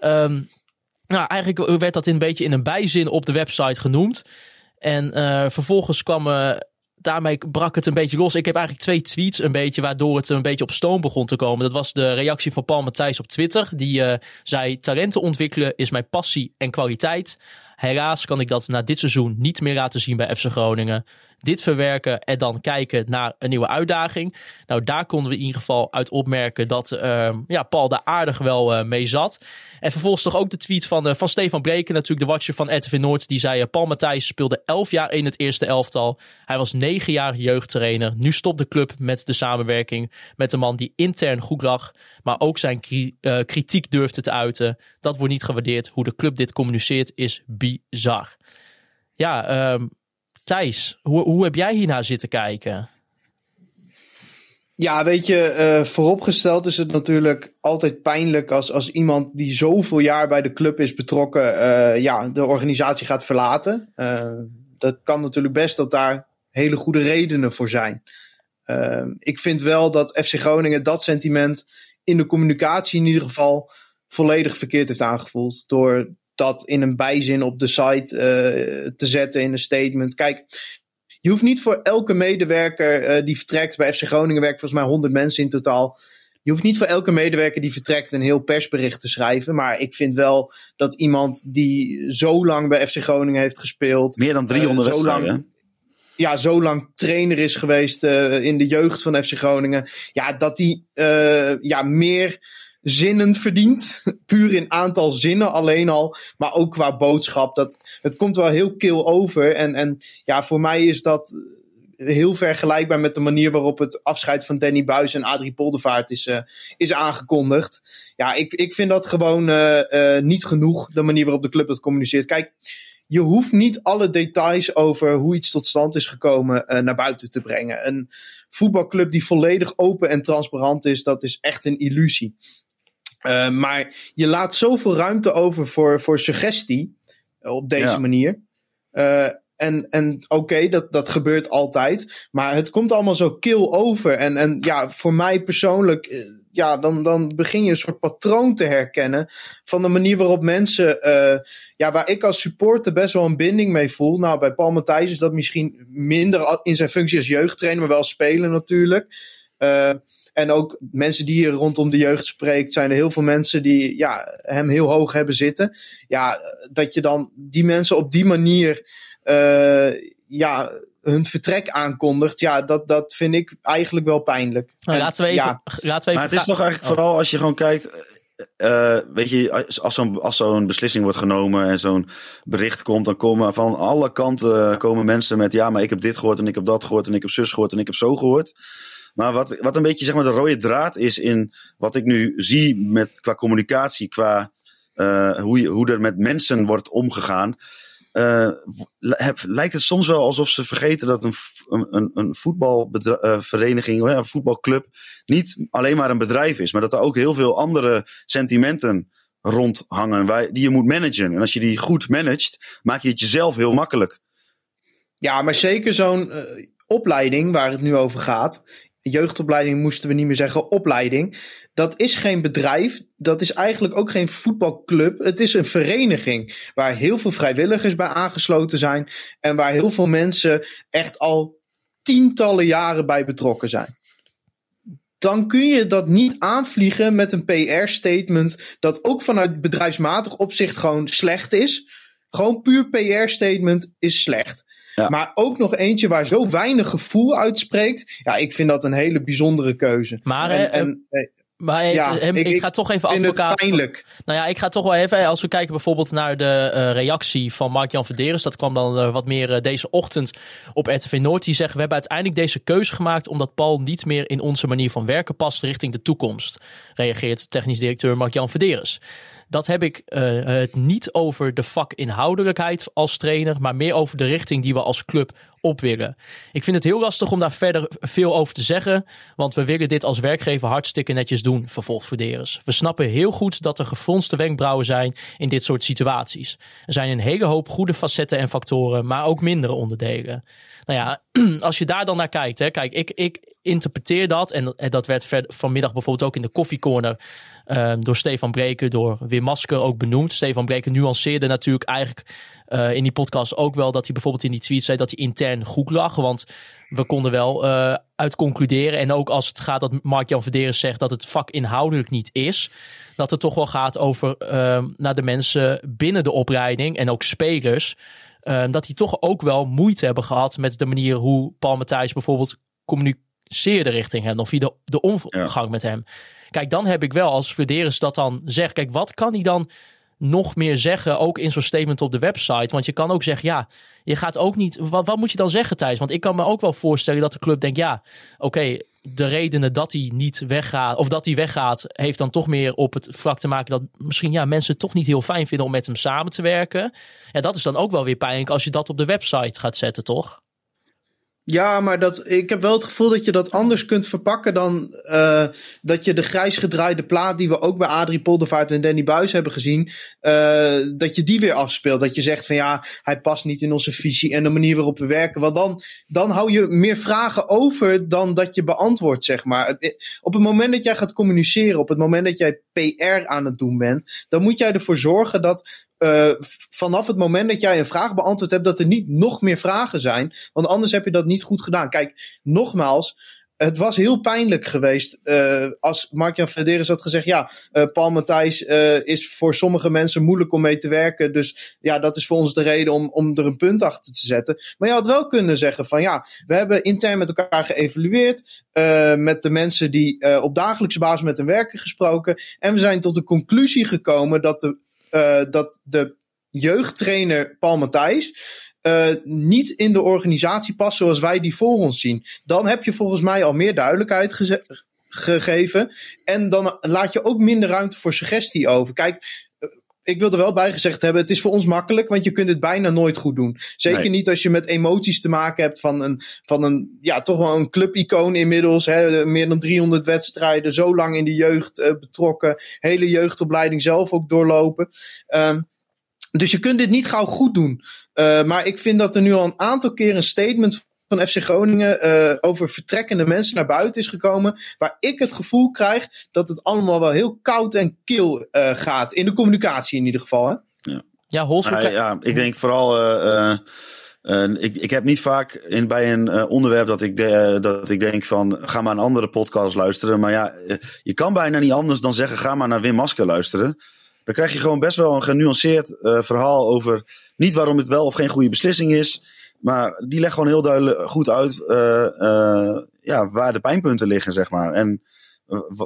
Um, nou, eigenlijk werd dat een beetje in een bijzin op de website genoemd. En uh, vervolgens kwam daarmee brak het een beetje los. Ik heb eigenlijk twee tweets een beetje waardoor het een beetje op stoom begon te komen. Dat was de reactie van Paul Matthijs op Twitter. Die zei: Talenten ontwikkelen is mijn passie en kwaliteit. Helaas kan ik dat na dit seizoen niet meer laten zien bij FC Groningen dit verwerken en dan kijken naar een nieuwe uitdaging. Nou, daar konden we in ieder geval uit opmerken dat uh, ja, Paul daar aardig wel uh, mee zat. En vervolgens toch ook de tweet van, uh, van Stefan Breken, natuurlijk de watcher van RTV Noord. Die zei, Paul Matthijs speelde 11 jaar in het eerste elftal. Hij was 9 jaar jeugdtrainer. Nu stopt de club met de samenwerking met een man die intern goed lag. Maar ook zijn kritiek durfde te uiten. Dat wordt niet gewaardeerd. Hoe de club dit communiceert is bizar. Ja, um, Thijs, hoe, hoe heb jij hiernaar zitten kijken? Ja, weet je, uh, vooropgesteld is het natuurlijk altijd pijnlijk als, als iemand die zoveel jaar bij de club is betrokken, uh, ja, de organisatie gaat verlaten. Uh, dat kan natuurlijk best dat daar hele goede redenen voor zijn. ik vind wel dat FC Groningen dat sentiment in de communicatie in ieder geval volledig verkeerd heeft aangevoeld. Door dat in een bijzin op de site eh, te zetten in een statement. Kijk, je hoeft niet voor elke medewerker eh, die vertrekt, bij FC Groningen werken volgens mij 100 mensen in totaal. Je hoeft niet voor elke medewerker die vertrekt een heel persbericht te schrijven. Maar ik vind wel dat iemand die zo lang bij FC Groningen heeft gespeeld. Meer dan 300 eh, zo wedstrijden. lang, ja, zo lang trainer is geweest eh, in de jeugd van FC Groningen. Ja, dat die eh, ja, meer zinnen verdient. Puur in aantal zinnen alleen al. Maar ook qua boodschap. Dat, het komt wel heel kil over. En, en ja, voor mij is dat heel vergelijkbaar met de manier waarop het afscheid van Danny Buis en Adrie Poldervaart is, eh, is aangekondigd. Ja, ik, ik vind dat gewoon eh, eh, niet genoeg, de manier waarop de club dat communiceert. Kijk, je hoeft niet alle details over hoe iets tot stand is gekomen naar buiten te brengen. Een voetbalclub die volledig open en transparant is, dat is echt een illusie. Eh, maar je laat zoveel ruimte over voor, voor suggestie eh, op deze Ja. manier. Eh, en en oké, dat, dat gebeurt altijd. Maar het komt allemaal zo kil over. En, en ja, voor mij persoonlijk, ja, dan, dan begin je een soort patroon te herkennen. Van de manier waarop mensen, ja, waar ik als supporter best wel een binding mee voel. Nou, bij Paul Matthijs is dat misschien minder in zijn functie als jeugdtrainer, maar wel spelen natuurlijk. Eh, en ook mensen die hier rondom de jeugd spreekt, zijn er heel veel mensen die ja, hem heel hoog hebben zitten. Ja, dat je dan die mensen op die manier eh, ja, hun vertrek aankondigt, ja, dat, dat vind ik eigenlijk wel pijnlijk. Nou, En laten we even. ja, laten we even Maar het is toch eigenlijk Oh. vooral als je gewoon kijkt. eh, eh, weet je, als- als zo'n als zo'n beslissing wordt genomen en zo'n bericht komt, dan komen van alle kanten komen mensen met ja, maar ik heb dit gehoord en ik heb dat gehoord en ik heb zus gehoord en ik heb zo gehoord. Maar wat, wat een beetje zeg maar de rode draad is in wat ik nu zie met qua communicatie, qua eh, hoe, hoe er met mensen wordt omgegaan. eh, lijkt het soms wel alsof ze vergeten dat een, een, een, voetbalvereniging, een voetbalclub, niet alleen maar een bedrijf is, maar dat er ook heel veel andere sentimenten rondhangen waar, die je moet managen. En als je die goed managt, maak je het jezelf heel makkelijk. ja, maar zeker zo'n eh, opleiding waar het nu over gaat. Jeugdopleiding moesten we niet meer zeggen, opleiding. Dat is geen bedrijf. Dat is eigenlijk ook geen voetbalclub. Het is een vereniging waar heel veel vrijwilligers bij aangesloten zijn. En waar heel veel mensen echt al tientallen jaren bij betrokken zijn. Dan kun je dat niet aanvliegen met een PR-statement dat ook vanuit bedrijfsmatig opzicht gewoon slecht is. Gewoon puur PR-statement is slecht. Ja. Maar ook nog eentje waar zo weinig gevoel uitspreekt. Ja, ik vind dat een hele bijzondere keuze. Maar, En, eh, en, eh, Maar even, Ja, hem- ik, ik- ga toch even advocaat. pijnlijk. Nou ja, ik ga toch wel even, als we kijken bijvoorbeeld naar de eh, reactie van Mark-Jan Verderes. Dat kwam dan eh, wat meer eh, deze ochtend op RTV Noord. Die zeggen, we hebben uiteindelijk deze keuze gemaakt omdat Paul niet meer in onze manier van werken past richting de toekomst. Reageert technisch directeur Mark-Jan Verderes. Dat heb ik eh, het niet over de vakinhoudelijkheid als trainer, maar meer over de richting die we als club op willen. Ik vind het heel lastig om daar verder veel over te zeggen, want we willen dit als werkgever hartstikke netjes doen, vervolgt Verderes. We snappen heel goed dat er gefronste wenkbrauwen zijn in dit soort situaties. Er zijn een hele hoop goede facetten en factoren, maar ook mindere onderdelen. Nou ja, als je daar dan naar kijkt, hè, kijk, ik, ik interpreteer dat, en, en dat werd ver- vanmiddag bijvoorbeeld ook in de koffiecorner Ehm, door Stefan Breken, door Wim Masker ook benoemd. Stefan Breken nuanceerde natuurlijk eigenlijk eh, in die podcast ook wel dat hij bijvoorbeeld in die tweet zei dat hij intern goed lag. Want we konden wel eh uit concluderen, en ook als het gaat dat Mark-Jan Verderes zegt dat het vak inhoudelijk niet is, dat het toch wel gaat over ehm, naar de mensen binnen de opleiding en ook spelers. ehm, dat die toch ook wel moeite hebben gehad met de manier hoe Paul Matthijs bijvoorbeeld communiceerde richting hem. Of de, de omgang met hem. Kijk, dan heb ik wel als Verderes dat dan zegt. Kijk, wat kan hij dan nog meer zeggen, ook in zo'n statement op de website? Want je kan ook zeggen, ja, je gaat ook niet... Wat, moet je dan zeggen, Thijs? Want ik kan me ook wel voorstellen dat de club denkt, ja, oké, de redenen dat hij niet weggaat, of dat hij weggaat, heeft dan toch meer op het vlak te maken dat misschien ja, mensen het toch niet heel fijn vinden om met hem samen te werken. Ja, dat is dan ook wel weer pijnlijk als je dat op de website gaat zetten, toch? Ja, maar dat, ik heb wel het gevoel dat je dat anders kunt verpakken dan eh, dat je de grijs gedraaide plaat die we ook bij Adrie Poldervaart en Danny Buis hebben gezien, eh, dat je die weer afspeelt. Dat je zegt van ja, hij past niet in onze visie en de manier waarop we werken. Want dan, dan hou je meer vragen over dan dat je beantwoordt, zeg maar. Op het moment dat jij gaat communiceren, op het moment dat jij PR aan het doen bent, dan moet jij ervoor zorgen dat eh, vanaf het moment dat jij een vraag beantwoord hebt, dat er niet nog meer vragen zijn. Want anders heb je dat niet goed gedaan. Kijk, nogmaals. Het was heel pijnlijk geweest eh, als Mark-Jan Vladeris had gezegd... ja, eh, Paul Matthijs eh, is voor sommige mensen moeilijk om mee te werken. Dus ja, dat is voor ons de reden om, om er een punt achter te zetten. Maar je had wel kunnen zeggen van ja, we hebben intern met elkaar geëvalueerd. met de mensen die op dagelijkse basis met hen werken gesproken. En we zijn tot de conclusie gekomen dat de, dat de jeugdtrainer Paul Matthijs eh, niet in de organisatie past zoals wij die voor ons zien. Dan heb je volgens mij al meer duidelijkheid geze- gegeven. En dan laat je ook minder ruimte voor suggestie over. Kijk, eh, ik wil er wel bij gezegd hebben, het is voor ons makkelijk, want je kunt het bijna nooit goed doen. Zeker Nee. niet als je met emoties te maken hebt van een, van een ja, toch wel een clubicoon inmiddels. Hè, meer dan 300 wedstrijden, zo lang in de jeugd eh, betrokken. Hele jeugdopleiding zelf ook doorlopen. Ehm, dus je kunt dit niet gauw goed doen. Uh, maar ik vind dat er nu al een aantal keer een statement van FC Groningen uh, over vertrekkende mensen naar buiten is gekomen. Waar ik het gevoel krijg dat het allemaal wel heel koud en kil uh, gaat. In de communicatie in ieder geval. Hè? Ja, Hols, Nou, ja, ik denk vooral. Uh, uh, ik, ik heb niet vaak in, bij een uh, onderwerp dat ik, de, dat ik denk van ga maar een andere podcast luisteren. Maar ja, je kan bijna niet anders dan zeggen ga maar naar Wim Masker luisteren. Dan krijg je gewoon best wel een genuanceerd verhaal over niet waarom het wel of geen goede beslissing is. Maar die legt gewoon heel duidelijk goed uit ja, waar de pijnpunten liggen, zeg maar. En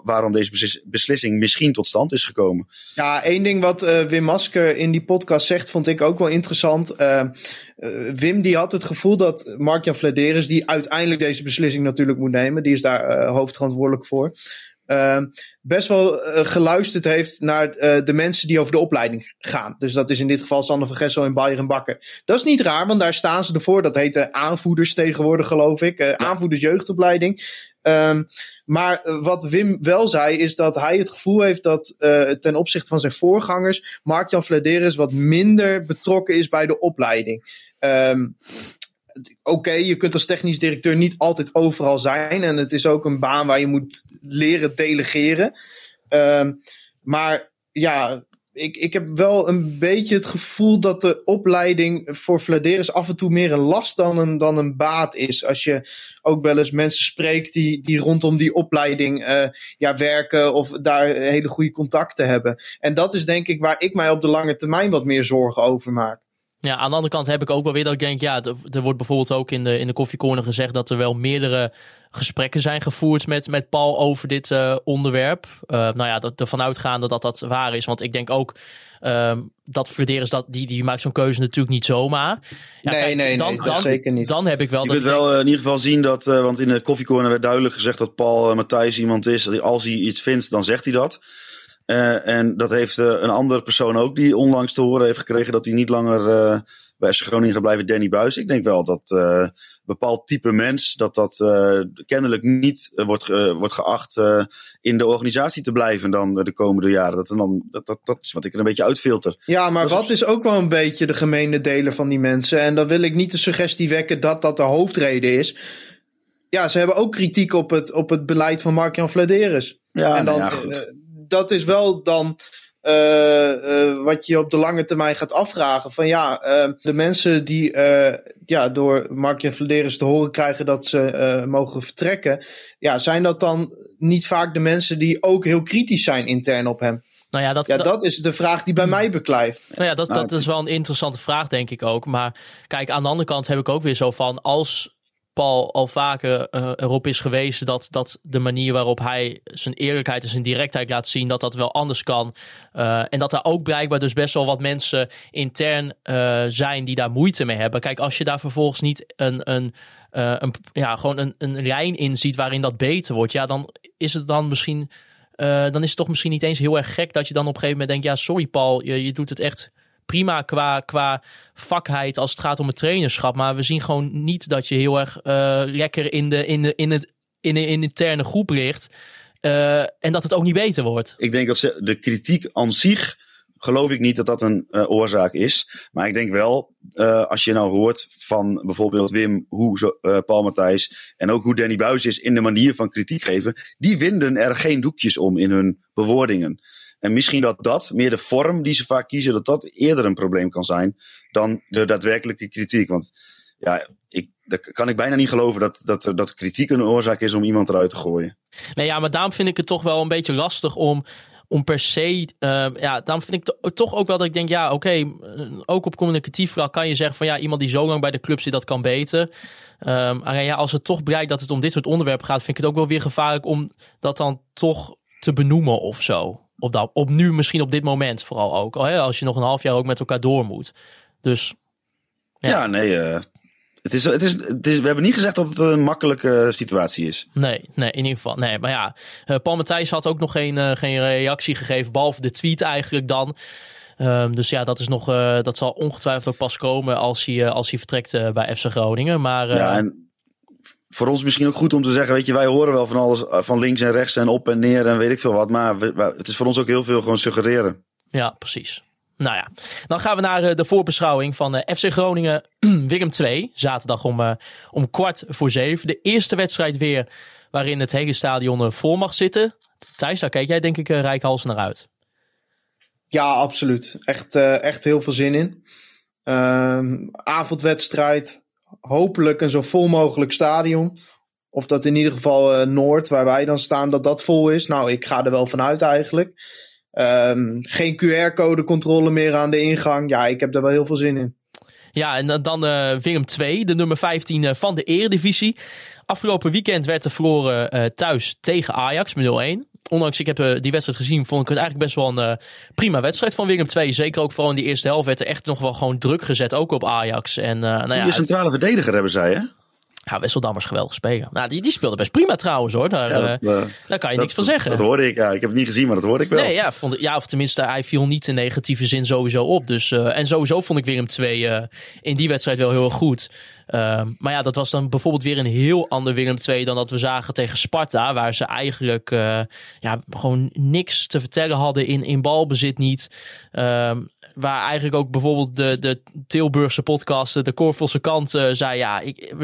waarom deze beslissing misschien tot stand is gekomen. Ja, één ding wat Wim Masker in die podcast zegt, vond ik ook wel interessant. Wim die had het gevoel dat Mark-Jan Vladeris, die uiteindelijk deze beslissing natuurlijk moet nemen, die is daar hoofdverantwoordelijk voor, uh, best wel uh, geluisterd heeft naar uh, de mensen die over de opleiding gaan. Dus dat is in dit geval Sander van Gessel en Bayern Bakker. Dat is niet raar, want daar staan ze ervoor. Dat heet de aanvoerders tegenwoordig, geloof ik. Uh, aanvoerders jeugdopleiding. Um, maar wat Wim wel zei, is dat hij het gevoel heeft dat uh, ten opzichte van zijn voorgangers, Mark-Jan Vladeris wat minder betrokken is bij de opleiding. Um, Oké, okay, je kunt als technisch directeur niet altijd overal zijn. En het is ook een baan waar je moet leren delegeren. Um, maar ja, ik, ik heb wel een beetje het gevoel dat de opleiding voor Vladeris af en toe meer een last dan een, dan een baat is. Als je ook wel eens mensen spreekt die, die rondom die opleiding uh, ja, werken of daar hele goede contacten hebben. En dat is denk ik waar ik mij op de lange termijn wat meer zorgen over maak. Ja, aan de andere kant heb ik ook wel weer dat ik denk, ja, er wordt bijvoorbeeld ook in de, in de koffiecorner gezegd dat er wel meerdere gesprekken zijn gevoerd met, met Paul over dit uh, onderwerp. Uh, nou ja, dat, ervan uitgaande dat dat waar is. Want ik denk ook um, dat Flederis, dat, die, die maakt zo'n keuze natuurlijk niet zomaar. Ja, nee, kijk, nee, dan, nee, dan, zeker niet. Dan heb ik wel... Je dat kunt wel uh, in ieder geval zien dat, uh, want in de koffiecorner werd duidelijk gezegd dat Paul uh, Matthijs iemand is. Dat als hij iets vindt, dan zegt hij dat. Uh, en dat heeft uh, een andere persoon ook die onlangs te horen heeft gekregen dat hij niet langer uh, bij FC Groningen gaat blijven, Danny Buis. Ik denk wel dat uh, bepaald type mens, dat dat kennelijk niet wordt, wordt geacht in de organisatie te blijven dan de komende jaren. Dat, dan, dat, dat, dat is wat ik er een beetje uitfilter. Ja, maar dat wat is ook wel een beetje de gemene deler van die mensen? En dan wil ik niet de suggestie wekken dat dat de hoofdreden is. Ja, ze hebben ook kritiek op het, op het beleid van Mark-Jan. Ja, en dan, nou ja, goed. Dat is wel dan uh, uh, wat je op de lange termijn gaat afvragen. Van ja, uh, de mensen die ja, door Mark-Jan Vladeris te horen krijgen dat ze mogen vertrekken. Ja, zijn dat dan niet vaak de mensen die ook heel kritisch zijn intern op hem? Nou ja, dat, ja, dat is de vraag die bij mij beklijft. Nou ja, dat, dat is wel een interessante vraag, denk ik ook. Maar kijk, aan de andere kant heb ik ook weer zo van... als Paul al vaker uh, erop is gewezen dat, dat de manier waarop hij zijn eerlijkheid en zijn directheid laat zien, dat dat wel anders kan. Uh, en dat er ook blijkbaar dus best wel wat mensen intern uh, zijn die daar moeite mee hebben. Kijk, als je daar vervolgens niet een, een, een, ja, gewoon een, een lijn in ziet waarin dat beter wordt, ja, dan is het dan misschien. dan is het toch misschien niet eens heel erg gek dat je dan op een gegeven moment denkt: ja, sorry Paul, je, je doet het echt prima qua, qua vakheid als het gaat om het trainerschap. Maar we zien gewoon niet dat je heel erg uh, lekker in de, in, de, in, het, in de in interne groep ligt. Uh, en dat het ook niet beter wordt. Ik denk dat ze de kritiek aan zich geloof ik niet dat dat een eh, oorzaak is. Maar ik denk wel, eh, als je nou hoort van bijvoorbeeld Wim, hoe eh, Paul Matthijs en ook hoe Danny Buis is in de manier van kritiek geven, die winden er geen doekjes om in hun bewoordingen. En misschien dat dat, meer de vorm die ze vaak kiezen, dat dat eerder een probleem kan zijn dan de daadwerkelijke kritiek. Want ja, ik, kan ik bijna niet geloven dat, dat, dat kritiek een oorzaak is om iemand eruit te gooien. Nee, ja, maar daarom vind ik het toch wel een beetje lastig om, om per se. ehm, ja, daarom vind ik to- toch ook wel dat ik denk, ja, oké, eh, ook op communicatief vlak kan je zeggen van ja, iemand die zo lang bij de club zit, dat kan beter. Ehm, maar ja, als het toch blijkt dat het om dit soort onderwerpen gaat, vind ik het ook wel weer gevaarlijk om dat dan toch te benoemen of zo. Op, dat, op nu, misschien op dit moment vooral ook. Als je nog een half jaar ook met elkaar door moet. Dus Ja. Ja, nee, eh, het is, het is, het is, we hebben niet gezegd dat het een makkelijke situatie is. Nee, nee, in ieder geval. Nee, maar ja, eh, Paul Matthijs had ook nog geen, eh, geen reactie gegeven, behalve de tweet eigenlijk dan. Ehm, dus ja, dat, is nog, dat zal ongetwijfeld ook pas komen als hij, als hij vertrekt bij FC Groningen. Maar Ja, en voor ons misschien ook goed om te zeggen, weet je, wij horen wel van alles, eh, van links en rechts en op en neer en weet ik veel wat. Maar we- het is voor ons ook heel veel gewoon suggereren. Ja, precies. Nou ja, dan gaan we naar eh, de voorbeschouwing van eh, FC Groningen Willem 2. Zaterdag om, om kwart voor zeven. De eerste wedstrijd weer waarin het hele stadion vol mag zitten. Thijs, daar kijk jij denk ik rijkhalsen naar uit. Ja, absoluut. Echt, echt heel veel zin in. Ehm, avondwedstrijd. Hopelijk een zo vol mogelijk stadion. Of dat in ieder geval eh, Noord, waar wij dan staan, dat dat vol is. Nou, ik ga er wel vanuit eigenlijk. Ehm, geen QR-code controle meer aan de ingang. Ja, ik heb daar wel heel veel zin in. Ja, en dan- eh, Willem 2, de nummer 15 eh, van de Eredivisie. Afgelopen weekend werd er verloren thuis tegen Ajax met 0-1. Ondanks ik heb eh, die wedstrijd gezien, vond ik het eigenlijk best wel een eh, prima wedstrijd van Willem 2. Zeker ook vooral in die eerste helft werd er echt nog wel gewoon druk gezet, ook op Ajax. En eh nou ja, het- centrale verdediger hebben zij, hè? Ja, Wesseldammers geweldig spelen. Nou, die, die speelde best prima trouwens hoor. Daar, Ja, eh, dat, eh, daar kan je dat- niks van zeggen. Dat hoorde ik, ja. Ik heb het niet gezien, maar dat hoorde ik wel. Nee, ja, vond, ja, of tenminste, hij viel niet in negatieve zin sowieso op. Dus, eh, en sowieso vond ik Willem II eh, in die wedstrijd wel heel erg goed. Ehm, maar ja, dat was dan bijvoorbeeld weer een heel ander Willem II dan dat we zagen tegen Sparta. Waar ze eigenlijk ja, gewoon niks te vertellen hadden in, in balbezit niet. Ehm, waar eigenlijk ook bijvoorbeeld de, de Tilburgse podcast, de Korvelse kant, zei: Ja, ik,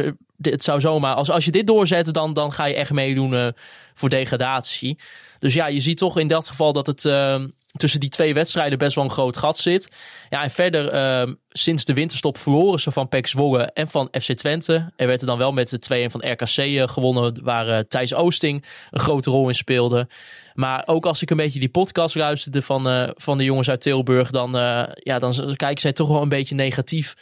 het zou zomaar, als, als je dit doorzet, dan, dan ga je echt meedoen eh, voor degradatie. Dus ja, je ziet toch in dat geval dat het ehm, tussen die twee wedstrijden best wel een groot gat zit. Ja, en verder, ehm, sinds de winterstop verloren ze van PEC Zwolle en van FC Twente. Er werd er dan wel met de 2-1 van RKC eh, gewonnen, waar eh, Thijs Oosting een grote rol in speelde. Maar ook als ik een beetje die podcast luisterde van, eh, van de jongens uit Tilburg, dan, eh, ja, dan kijken zij toch wel een beetje negatief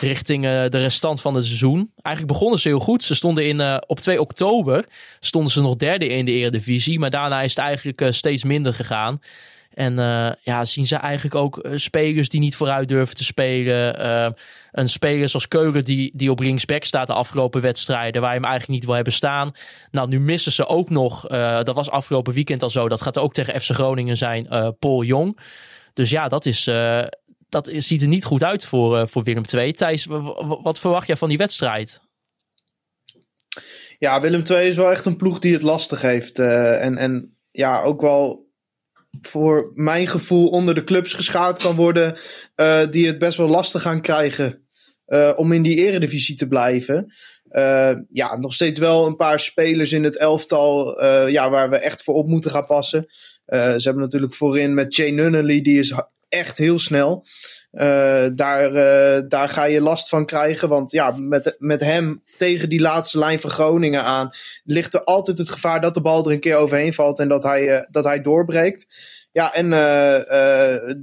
richting eh, de restant van het seizoen. Eigenlijk begonnen ze heel goed. Ze stonden in, op 2 oktober stonden ze nog derde in de Eredivisie, maar daarna is het eigenlijk steeds minder gegaan. En eh, ja, zien ze eigenlijk ook eh, spelers die niet vooruit durven te spelen. Eh, een speler zoals Keulen die, die op linksback staat de afgelopen wedstrijden. Waar je hem eigenlijk niet wil hebben staan. Nou, nu missen ze ook nog. dat was afgelopen weekend al zo. Dat gaat ook tegen FC Groningen zijn. Paul Jong. Dus ja, dat, is, dat ziet er niet goed uit voor, voor Willem II. Thijs, wat verwacht jij van die wedstrijd? Ja, Willem II is wel echt een ploeg die het lastig heeft. en, en ja, ook wel voor mijn gevoel onder de clubs geschaard kan worden. eh, die het best wel lastig gaan krijgen eh, om in die eredivisie te blijven. Eh, ja, nog steeds wel een paar spelers in het elftal ja, waar we echt voor op moeten gaan passen. Ze hebben natuurlijk voorin met Jay Nunnally, die is echt heel snel. Eh, daar, eh, daar ga je last van krijgen. Want ja, met, met hem tegen die laatste lijn van Groningen aan. ligt er altijd het gevaar dat de bal er een keer overheen valt. en dat hij, eh, dat hij doorbreekt. Ja, en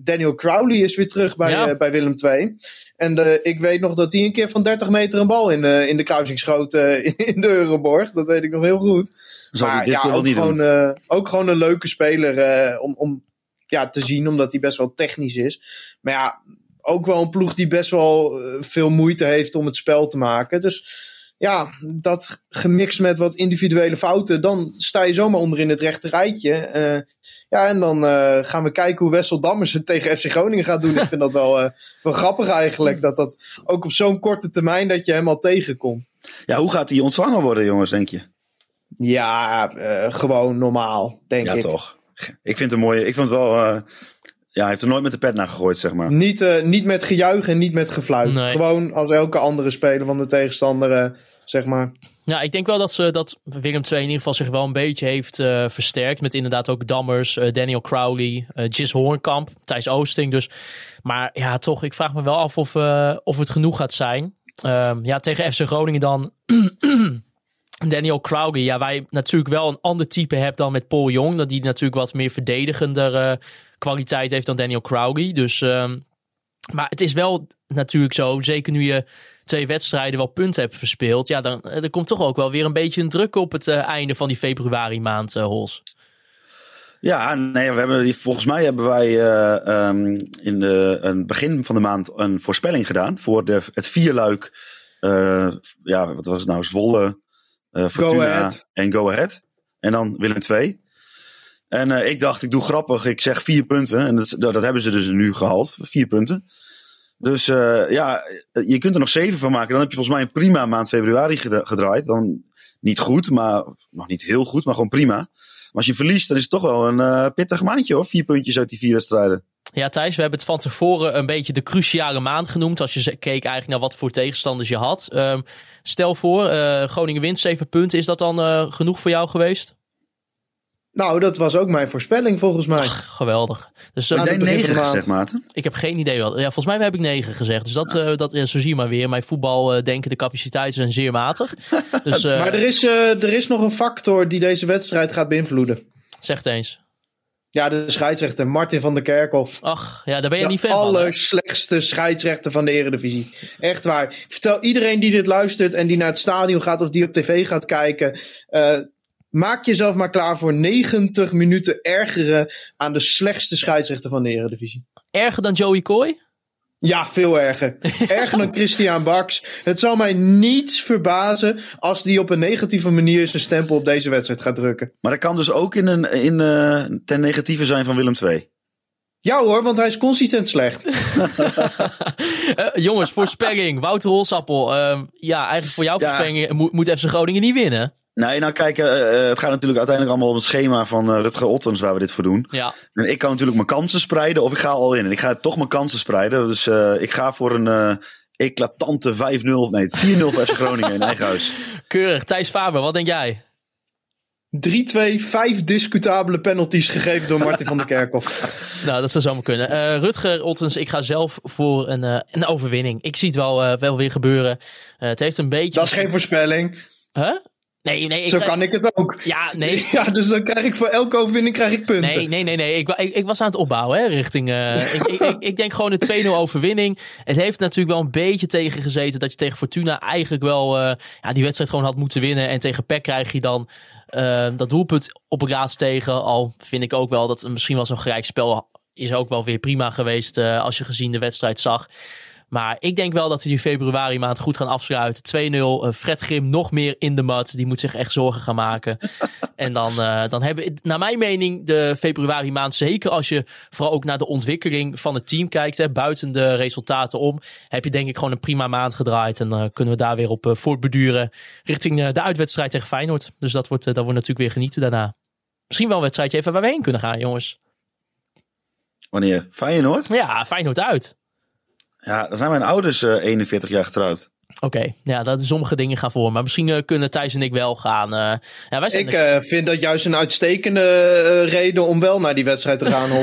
Daniel Crowley is weer terug bij, Ja. bij Willem II. En ik weet nog dat hij een keer van 30 meter een bal in, in de kruising schoot in de Euroborg. Dat weet ik nog heel goed. Zal Maar ja, ook niet gewoon, ook gewoon een leuke speler om, om ja, te zien, omdat hij best wel technisch is. Maar ja, ook wel een ploeg die best wel eh, veel moeite heeft om het spel te maken. Dus ja, dat gemixt met wat individuele fouten, dan sta je zomaar onder in het rechte rijtje. Eh, ja, en dan eh, gaan we kijken hoe Wessel Dammers het tegen FC Groningen gaat doen. Ik vind dat wel, wel grappig eigenlijk, dat dat ook op zo'n korte termijn dat je hem al tegenkomt. Ja, hoe gaat die ontvangen worden, jongens, denk je? Ja, gewoon normaal, denk Ja, ik. toch. Ik vind het een mooie. Ik vond het wel. Ja, hij heeft er nooit met de pet naar gegooid, zeg maar. Niet, eh, niet met gejuich en niet met gefluit. Nee. Gewoon als elke andere speler van de tegenstander, eh, zeg maar. Ja, ik denk wel dat, ze, dat Willem II in ieder geval zich wel een beetje heeft eh, versterkt. Met inderdaad ook Dammers, Daniel Crowley, Gis Hoornkamp, Thijs Oosting. Dus. Maar ja, toch, ik vraag me wel af of, of het genoeg gaat zijn. Ehm, ja, tegen FC Groningen dan. Daniel Crowley, ja, wij natuurlijk wel een ander type hebben dan met Paul Jong. Dat die natuurlijk wat meer verdedigender eh, kwaliteit heeft dan Daniel Crowley. Dus, ehm, maar het is wel natuurlijk zo, zeker nu je twee wedstrijden wel punten hebt verspeeld. Ja, dan er komt toch ook wel weer een beetje een druk op het eh, einde van die februari maand, eh, Hols. Ja, nee, we hebben, die- volgens mij hebben wij eh, ehm, in de, een begin van de maand een voorspelling gedaan voor de, het vierluik. eh, ja, wat was het nou? Zwolle, eh Fortuna Ahead. en Go Ahead. En dan Willem II. En eh, ik dacht, ik doe grappig, ik zeg vier punten. En dat, dat hebben ze dus nu gehaald, vier punten. Dus eh, ja, je kunt er nog zeven van maken. Dan heb je volgens mij een prima maand februari gedraaid. Dan niet goed, maar nog niet heel goed, maar gewoon prima. Maar als je verliest, dan is het toch wel een eh, pittig maandje hoor. Vier puntjes uit die vier wedstrijden. Ja, Thijs, we hebben het van tevoren een beetje de cruciale maand genoemd. Als je keek eigenlijk naar wat voor tegenstanders je had. Ehm, stel voor, eh, Groningen wint zeven punten. Is dat dan eh, genoeg voor jou geweest? Nou, dat was ook mijn voorspelling volgens mij. Geweldig. Dus eh, Heb het jij begin van negen de gezegd. Maarten? ik heb geen idee wat. Ja, volgens mij heb ik negen gezegd. Dus dat, eh, dat ja, zo zie je maar weer. Mijn voetbal eh, denken de capaciteiten zijn zeer matig. Dus eh, Maar er is, eh, er is nog een factor die deze wedstrijd gaat beïnvloeden. zeg het eens. Ja, de scheidsrechter Martin van der Kerkhoff. Ach, ja, daar ben je niet de fan van. hè? allerslechtste scheidsrechter van de Eredivisie. Echt waar. Ik vertel iedereen die dit luistert en die naar het stadion gaat of die op tv gaat kijken. eh, maak jezelf maar klaar voor 90 minuten ergeren aan de slechtste scheidsrechter van de Eredivisie. Erger dan Joey Coy? Ja, veel erger. Erger dan Christian Baks. Het zal mij niets verbazen als die op een negatieve manier zijn stempel op deze wedstrijd gaat drukken. Maar dat kan dus ook in een, in, eh, ten negatieve zijn van Willem II. Ja hoor, want hij is consistent slecht. Eh, jongens, voorspelling. Wouter Holsappel. ehm, ja, eigenlijk voor jouw Ja. voorspelling moet, moet FC Groningen niet winnen. Nee, nou kijk, eh, eh, het gaat natuurlijk uiteindelijk allemaal op het schema van eh, Rutger Ottens waar we dit voor doen. Ja, En ik kan natuurlijk mijn kansen spreiden of ik ga al in. En ik ga toch mijn kansen spreiden. Dus eh, ik ga voor een eh, eclatante 5-0, nee 4-0 voor FC Groningen in eigen huis. keurig. Thijs Faber, wat denk jij? 3-2, vijf discutabele penalties gegeven door Martin van der Kerkhoff. Nou, dat zou zomaar kunnen. Eh, Rutger Ottens, ik ga zelf voor een, eh, een overwinning. Ik zie het wel, eh, wel weer gebeuren. Eh, het heeft een beetje... Dat is geen voorspelling. Huh? Nee, nee. Ik Zo kan ik het ook. Ja, nee. Ja, dus dan krijg ik voor elke overwinning krijg ik punten. Nee, nee, nee, nee. Ik, ik, ik was aan het opbouwen hè, richting. eh, ik, ik, ik, denk gewoon een 2-0 overwinning. Het heeft natuurlijk wel een beetje tegengezeten dat je tegen Fortuna eigenlijk wel eh, ja, die wedstrijd gewoon had moeten winnen. En tegen PEC krijg je dan eh, dat doelpunt op raad tegen. Al vind ik ook wel dat het misschien wel zo'n gelijk spel is ook wel weer prima geweest als je gezien de wedstrijd zag. Maar ik denk wel dat we die februari maand goed gaan afsluiten. 2-0. eh, Fred Grim nog meer in de mat. Die moet zich echt zorgen gaan maken. en dan, eh, dan hebben we, naar mijn mening, de februari maand. Zeker als je vooral ook naar de ontwikkeling van het team kijkt. Hè, buiten de resultaten om. Heb je denk ik gewoon een prima maand gedraaid. En dan kunnen we daar weer op eh, voortbeduren. Richting eh, de uitwedstrijd tegen Feyenoord. Dus dat wordt, eh, dat wordt natuurlijk weer genieten daarna. Misschien wel een wedstrijdje even waar we heen kunnen gaan, jongens. Wanneer? Feyenoord? Ja, Feyenoord uit. Ja, dan zijn mijn ouders eh 41 jaar getrouwd. Oké, ja, dat sommige dingen gaan voor. Maar misschien eh, kunnen Thijs en ik wel gaan. eh, ja, wij zijn Ik eh, vind dat juist een uitstekende eh, reden om wel naar die wedstrijd te gaan.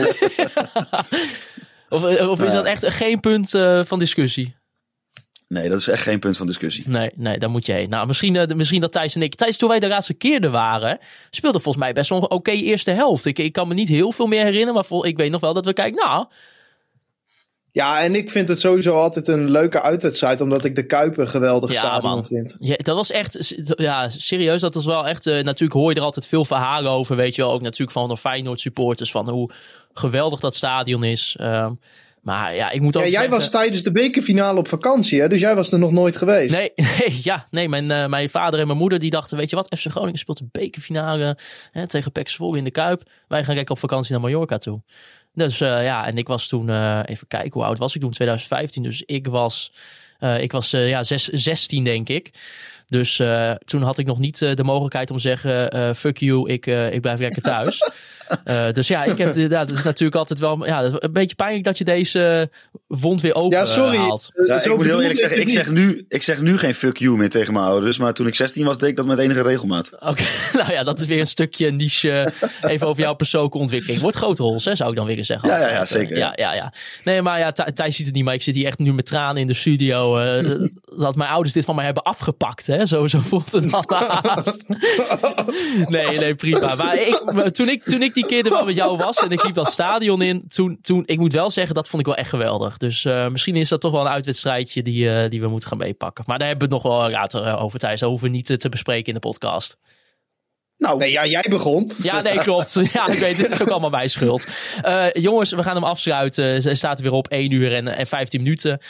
Of, eh, of is dat echt geen punt eh, van discussie? Nee, dat is echt geen punt van discussie. Nee, nee, daar moet je heen. Nou, misschien, eh, misschien dat Thijs en ik... Thijs, toen wij de laatste keer er waren... speelde volgens mij best wel een oké eerste helft. Ik, ik kan me niet heel veel meer herinneren... maar vol, ik weet nog wel dat we kijken... Nou, ja, en ik vind het sowieso altijd een leuke uitwedstrijd. Omdat ik de Kuip een geweldig Ja, stadion man. vind. ja, dat was echt... Ja, serieus, dat was wel echt... eh, natuurlijk hoor je er altijd veel verhalen over, weet je wel. Ook natuurlijk van de Feyenoord supporters... van hoe geweldig dat stadion is. Ehm, maar ja, ik moet ook Ja, jij zeggen- was tijdens de bekerfinale op vakantie, hè? dus jij was er nog nooit geweest. Nee, nee, ja, nee mijn, eh, mijn vader en mijn moeder die dachten, weet je wat, FC Groningen speelt de bekerfinale hè, tegen PEC Zwolle in de Kuip. Wij gaan kijken op vakantie naar Mallorca toe. Dus eh, ja, en ik was toen, eh, even kijken, hoe oud was ik toen? 2015, dus ik was, eh, ik was ja, zes, 16 denk ik. Dus eh, toen had ik nog niet eh, de mogelijkheid om te zeggen: eh, fuck you, ik, ik blijf lekker thuis. Eh, dus ja, ik heb, ja, dat is natuurlijk altijd wel ja, een beetje pijnlijk dat je deze wond weer open Ja, sorry. haalt. Ja, zo ik moet heel eerlijk zeggen, ik zeg, nu, ik zeg nu geen fuck you meer tegen mijn ouders. Maar toen ik 16 was, deed ik dat met enige regelmaat. Oké, nou ja, dat is weer een stukje niche. even over jouw persoonlijke ontwikkeling. Wordt grote rols, hè, zou ik dan willen zeggen. Ja, ja, ja, zeker. Ja, ja, ja. Nee, maar ja, Thij- Thijs ziet het niet, maar ik zit hier echt nu met tranen in de studio. eh, dat mijn ouders dit van mij hebben afgepakt, hè. Zo, zo voelt het dan haast. Nee, nee, prima. Maar ik, maar toen, ik, toen ik die keer er wel met jou was en ik liep dat stadion in, toen, toen, ik moet wel zeggen, dat vond ik wel echt geweldig. Dus eh, misschien is dat toch wel een uitwedstrijdje die, eh, die we moeten gaan meepakken. Maar daar hebben we het nog wel later eh, over, Thijs. Dat hoeven we niet te bespreken in de podcast. Nou, Nee, ja, jij begon. Ja, nee, klopt. Ja, ik weet, dit is ook allemaal mijn schuld. Jongens, we gaan hem afsluiten. Ze staat weer op 1 uur en, en 15 minuten.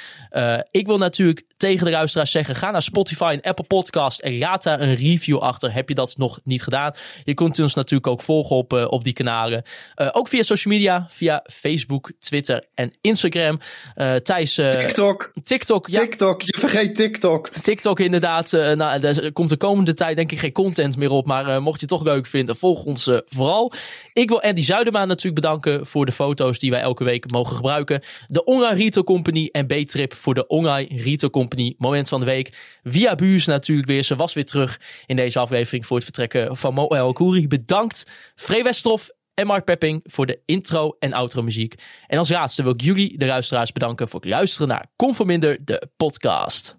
Ik wil natuurlijk tegen de luisteraars zeggen, ga naar Spotify en Apple Podcast en laat daar een review achter. Heb je dat nog niet gedaan? Je kunt ons natuurlijk ook volgen op, eh, op die kanalen. Eh, ook via social media, via Facebook, Twitter en Instagram. Eh Thijs, TikTok. TikTok, ja, TikTok. Je vergeet TikTok. TikTok inderdaad. nou, er komt de komende tijd denk ik geen content meer op. Maar mocht je het toch leuk vinden, volg ons vooral. Ik wil Andy Zuidema natuurlijk bedanken voor de foto's die wij elke week mogen gebruiken. De Online Retail Company en B-Trip voor de Online Retail Company. Moment van de week. Via Buurs natuurlijk weer. Ze was weer terug in deze aflevering voor het vertrekken van Mo El Kouri. Bedankt. Free Westerhof en Mark Pepping voor de intro en outro muziek. En als laatste wil ik jullie, de luisteraars, bedanken voor het luisteren naar Conforminder, de podcast.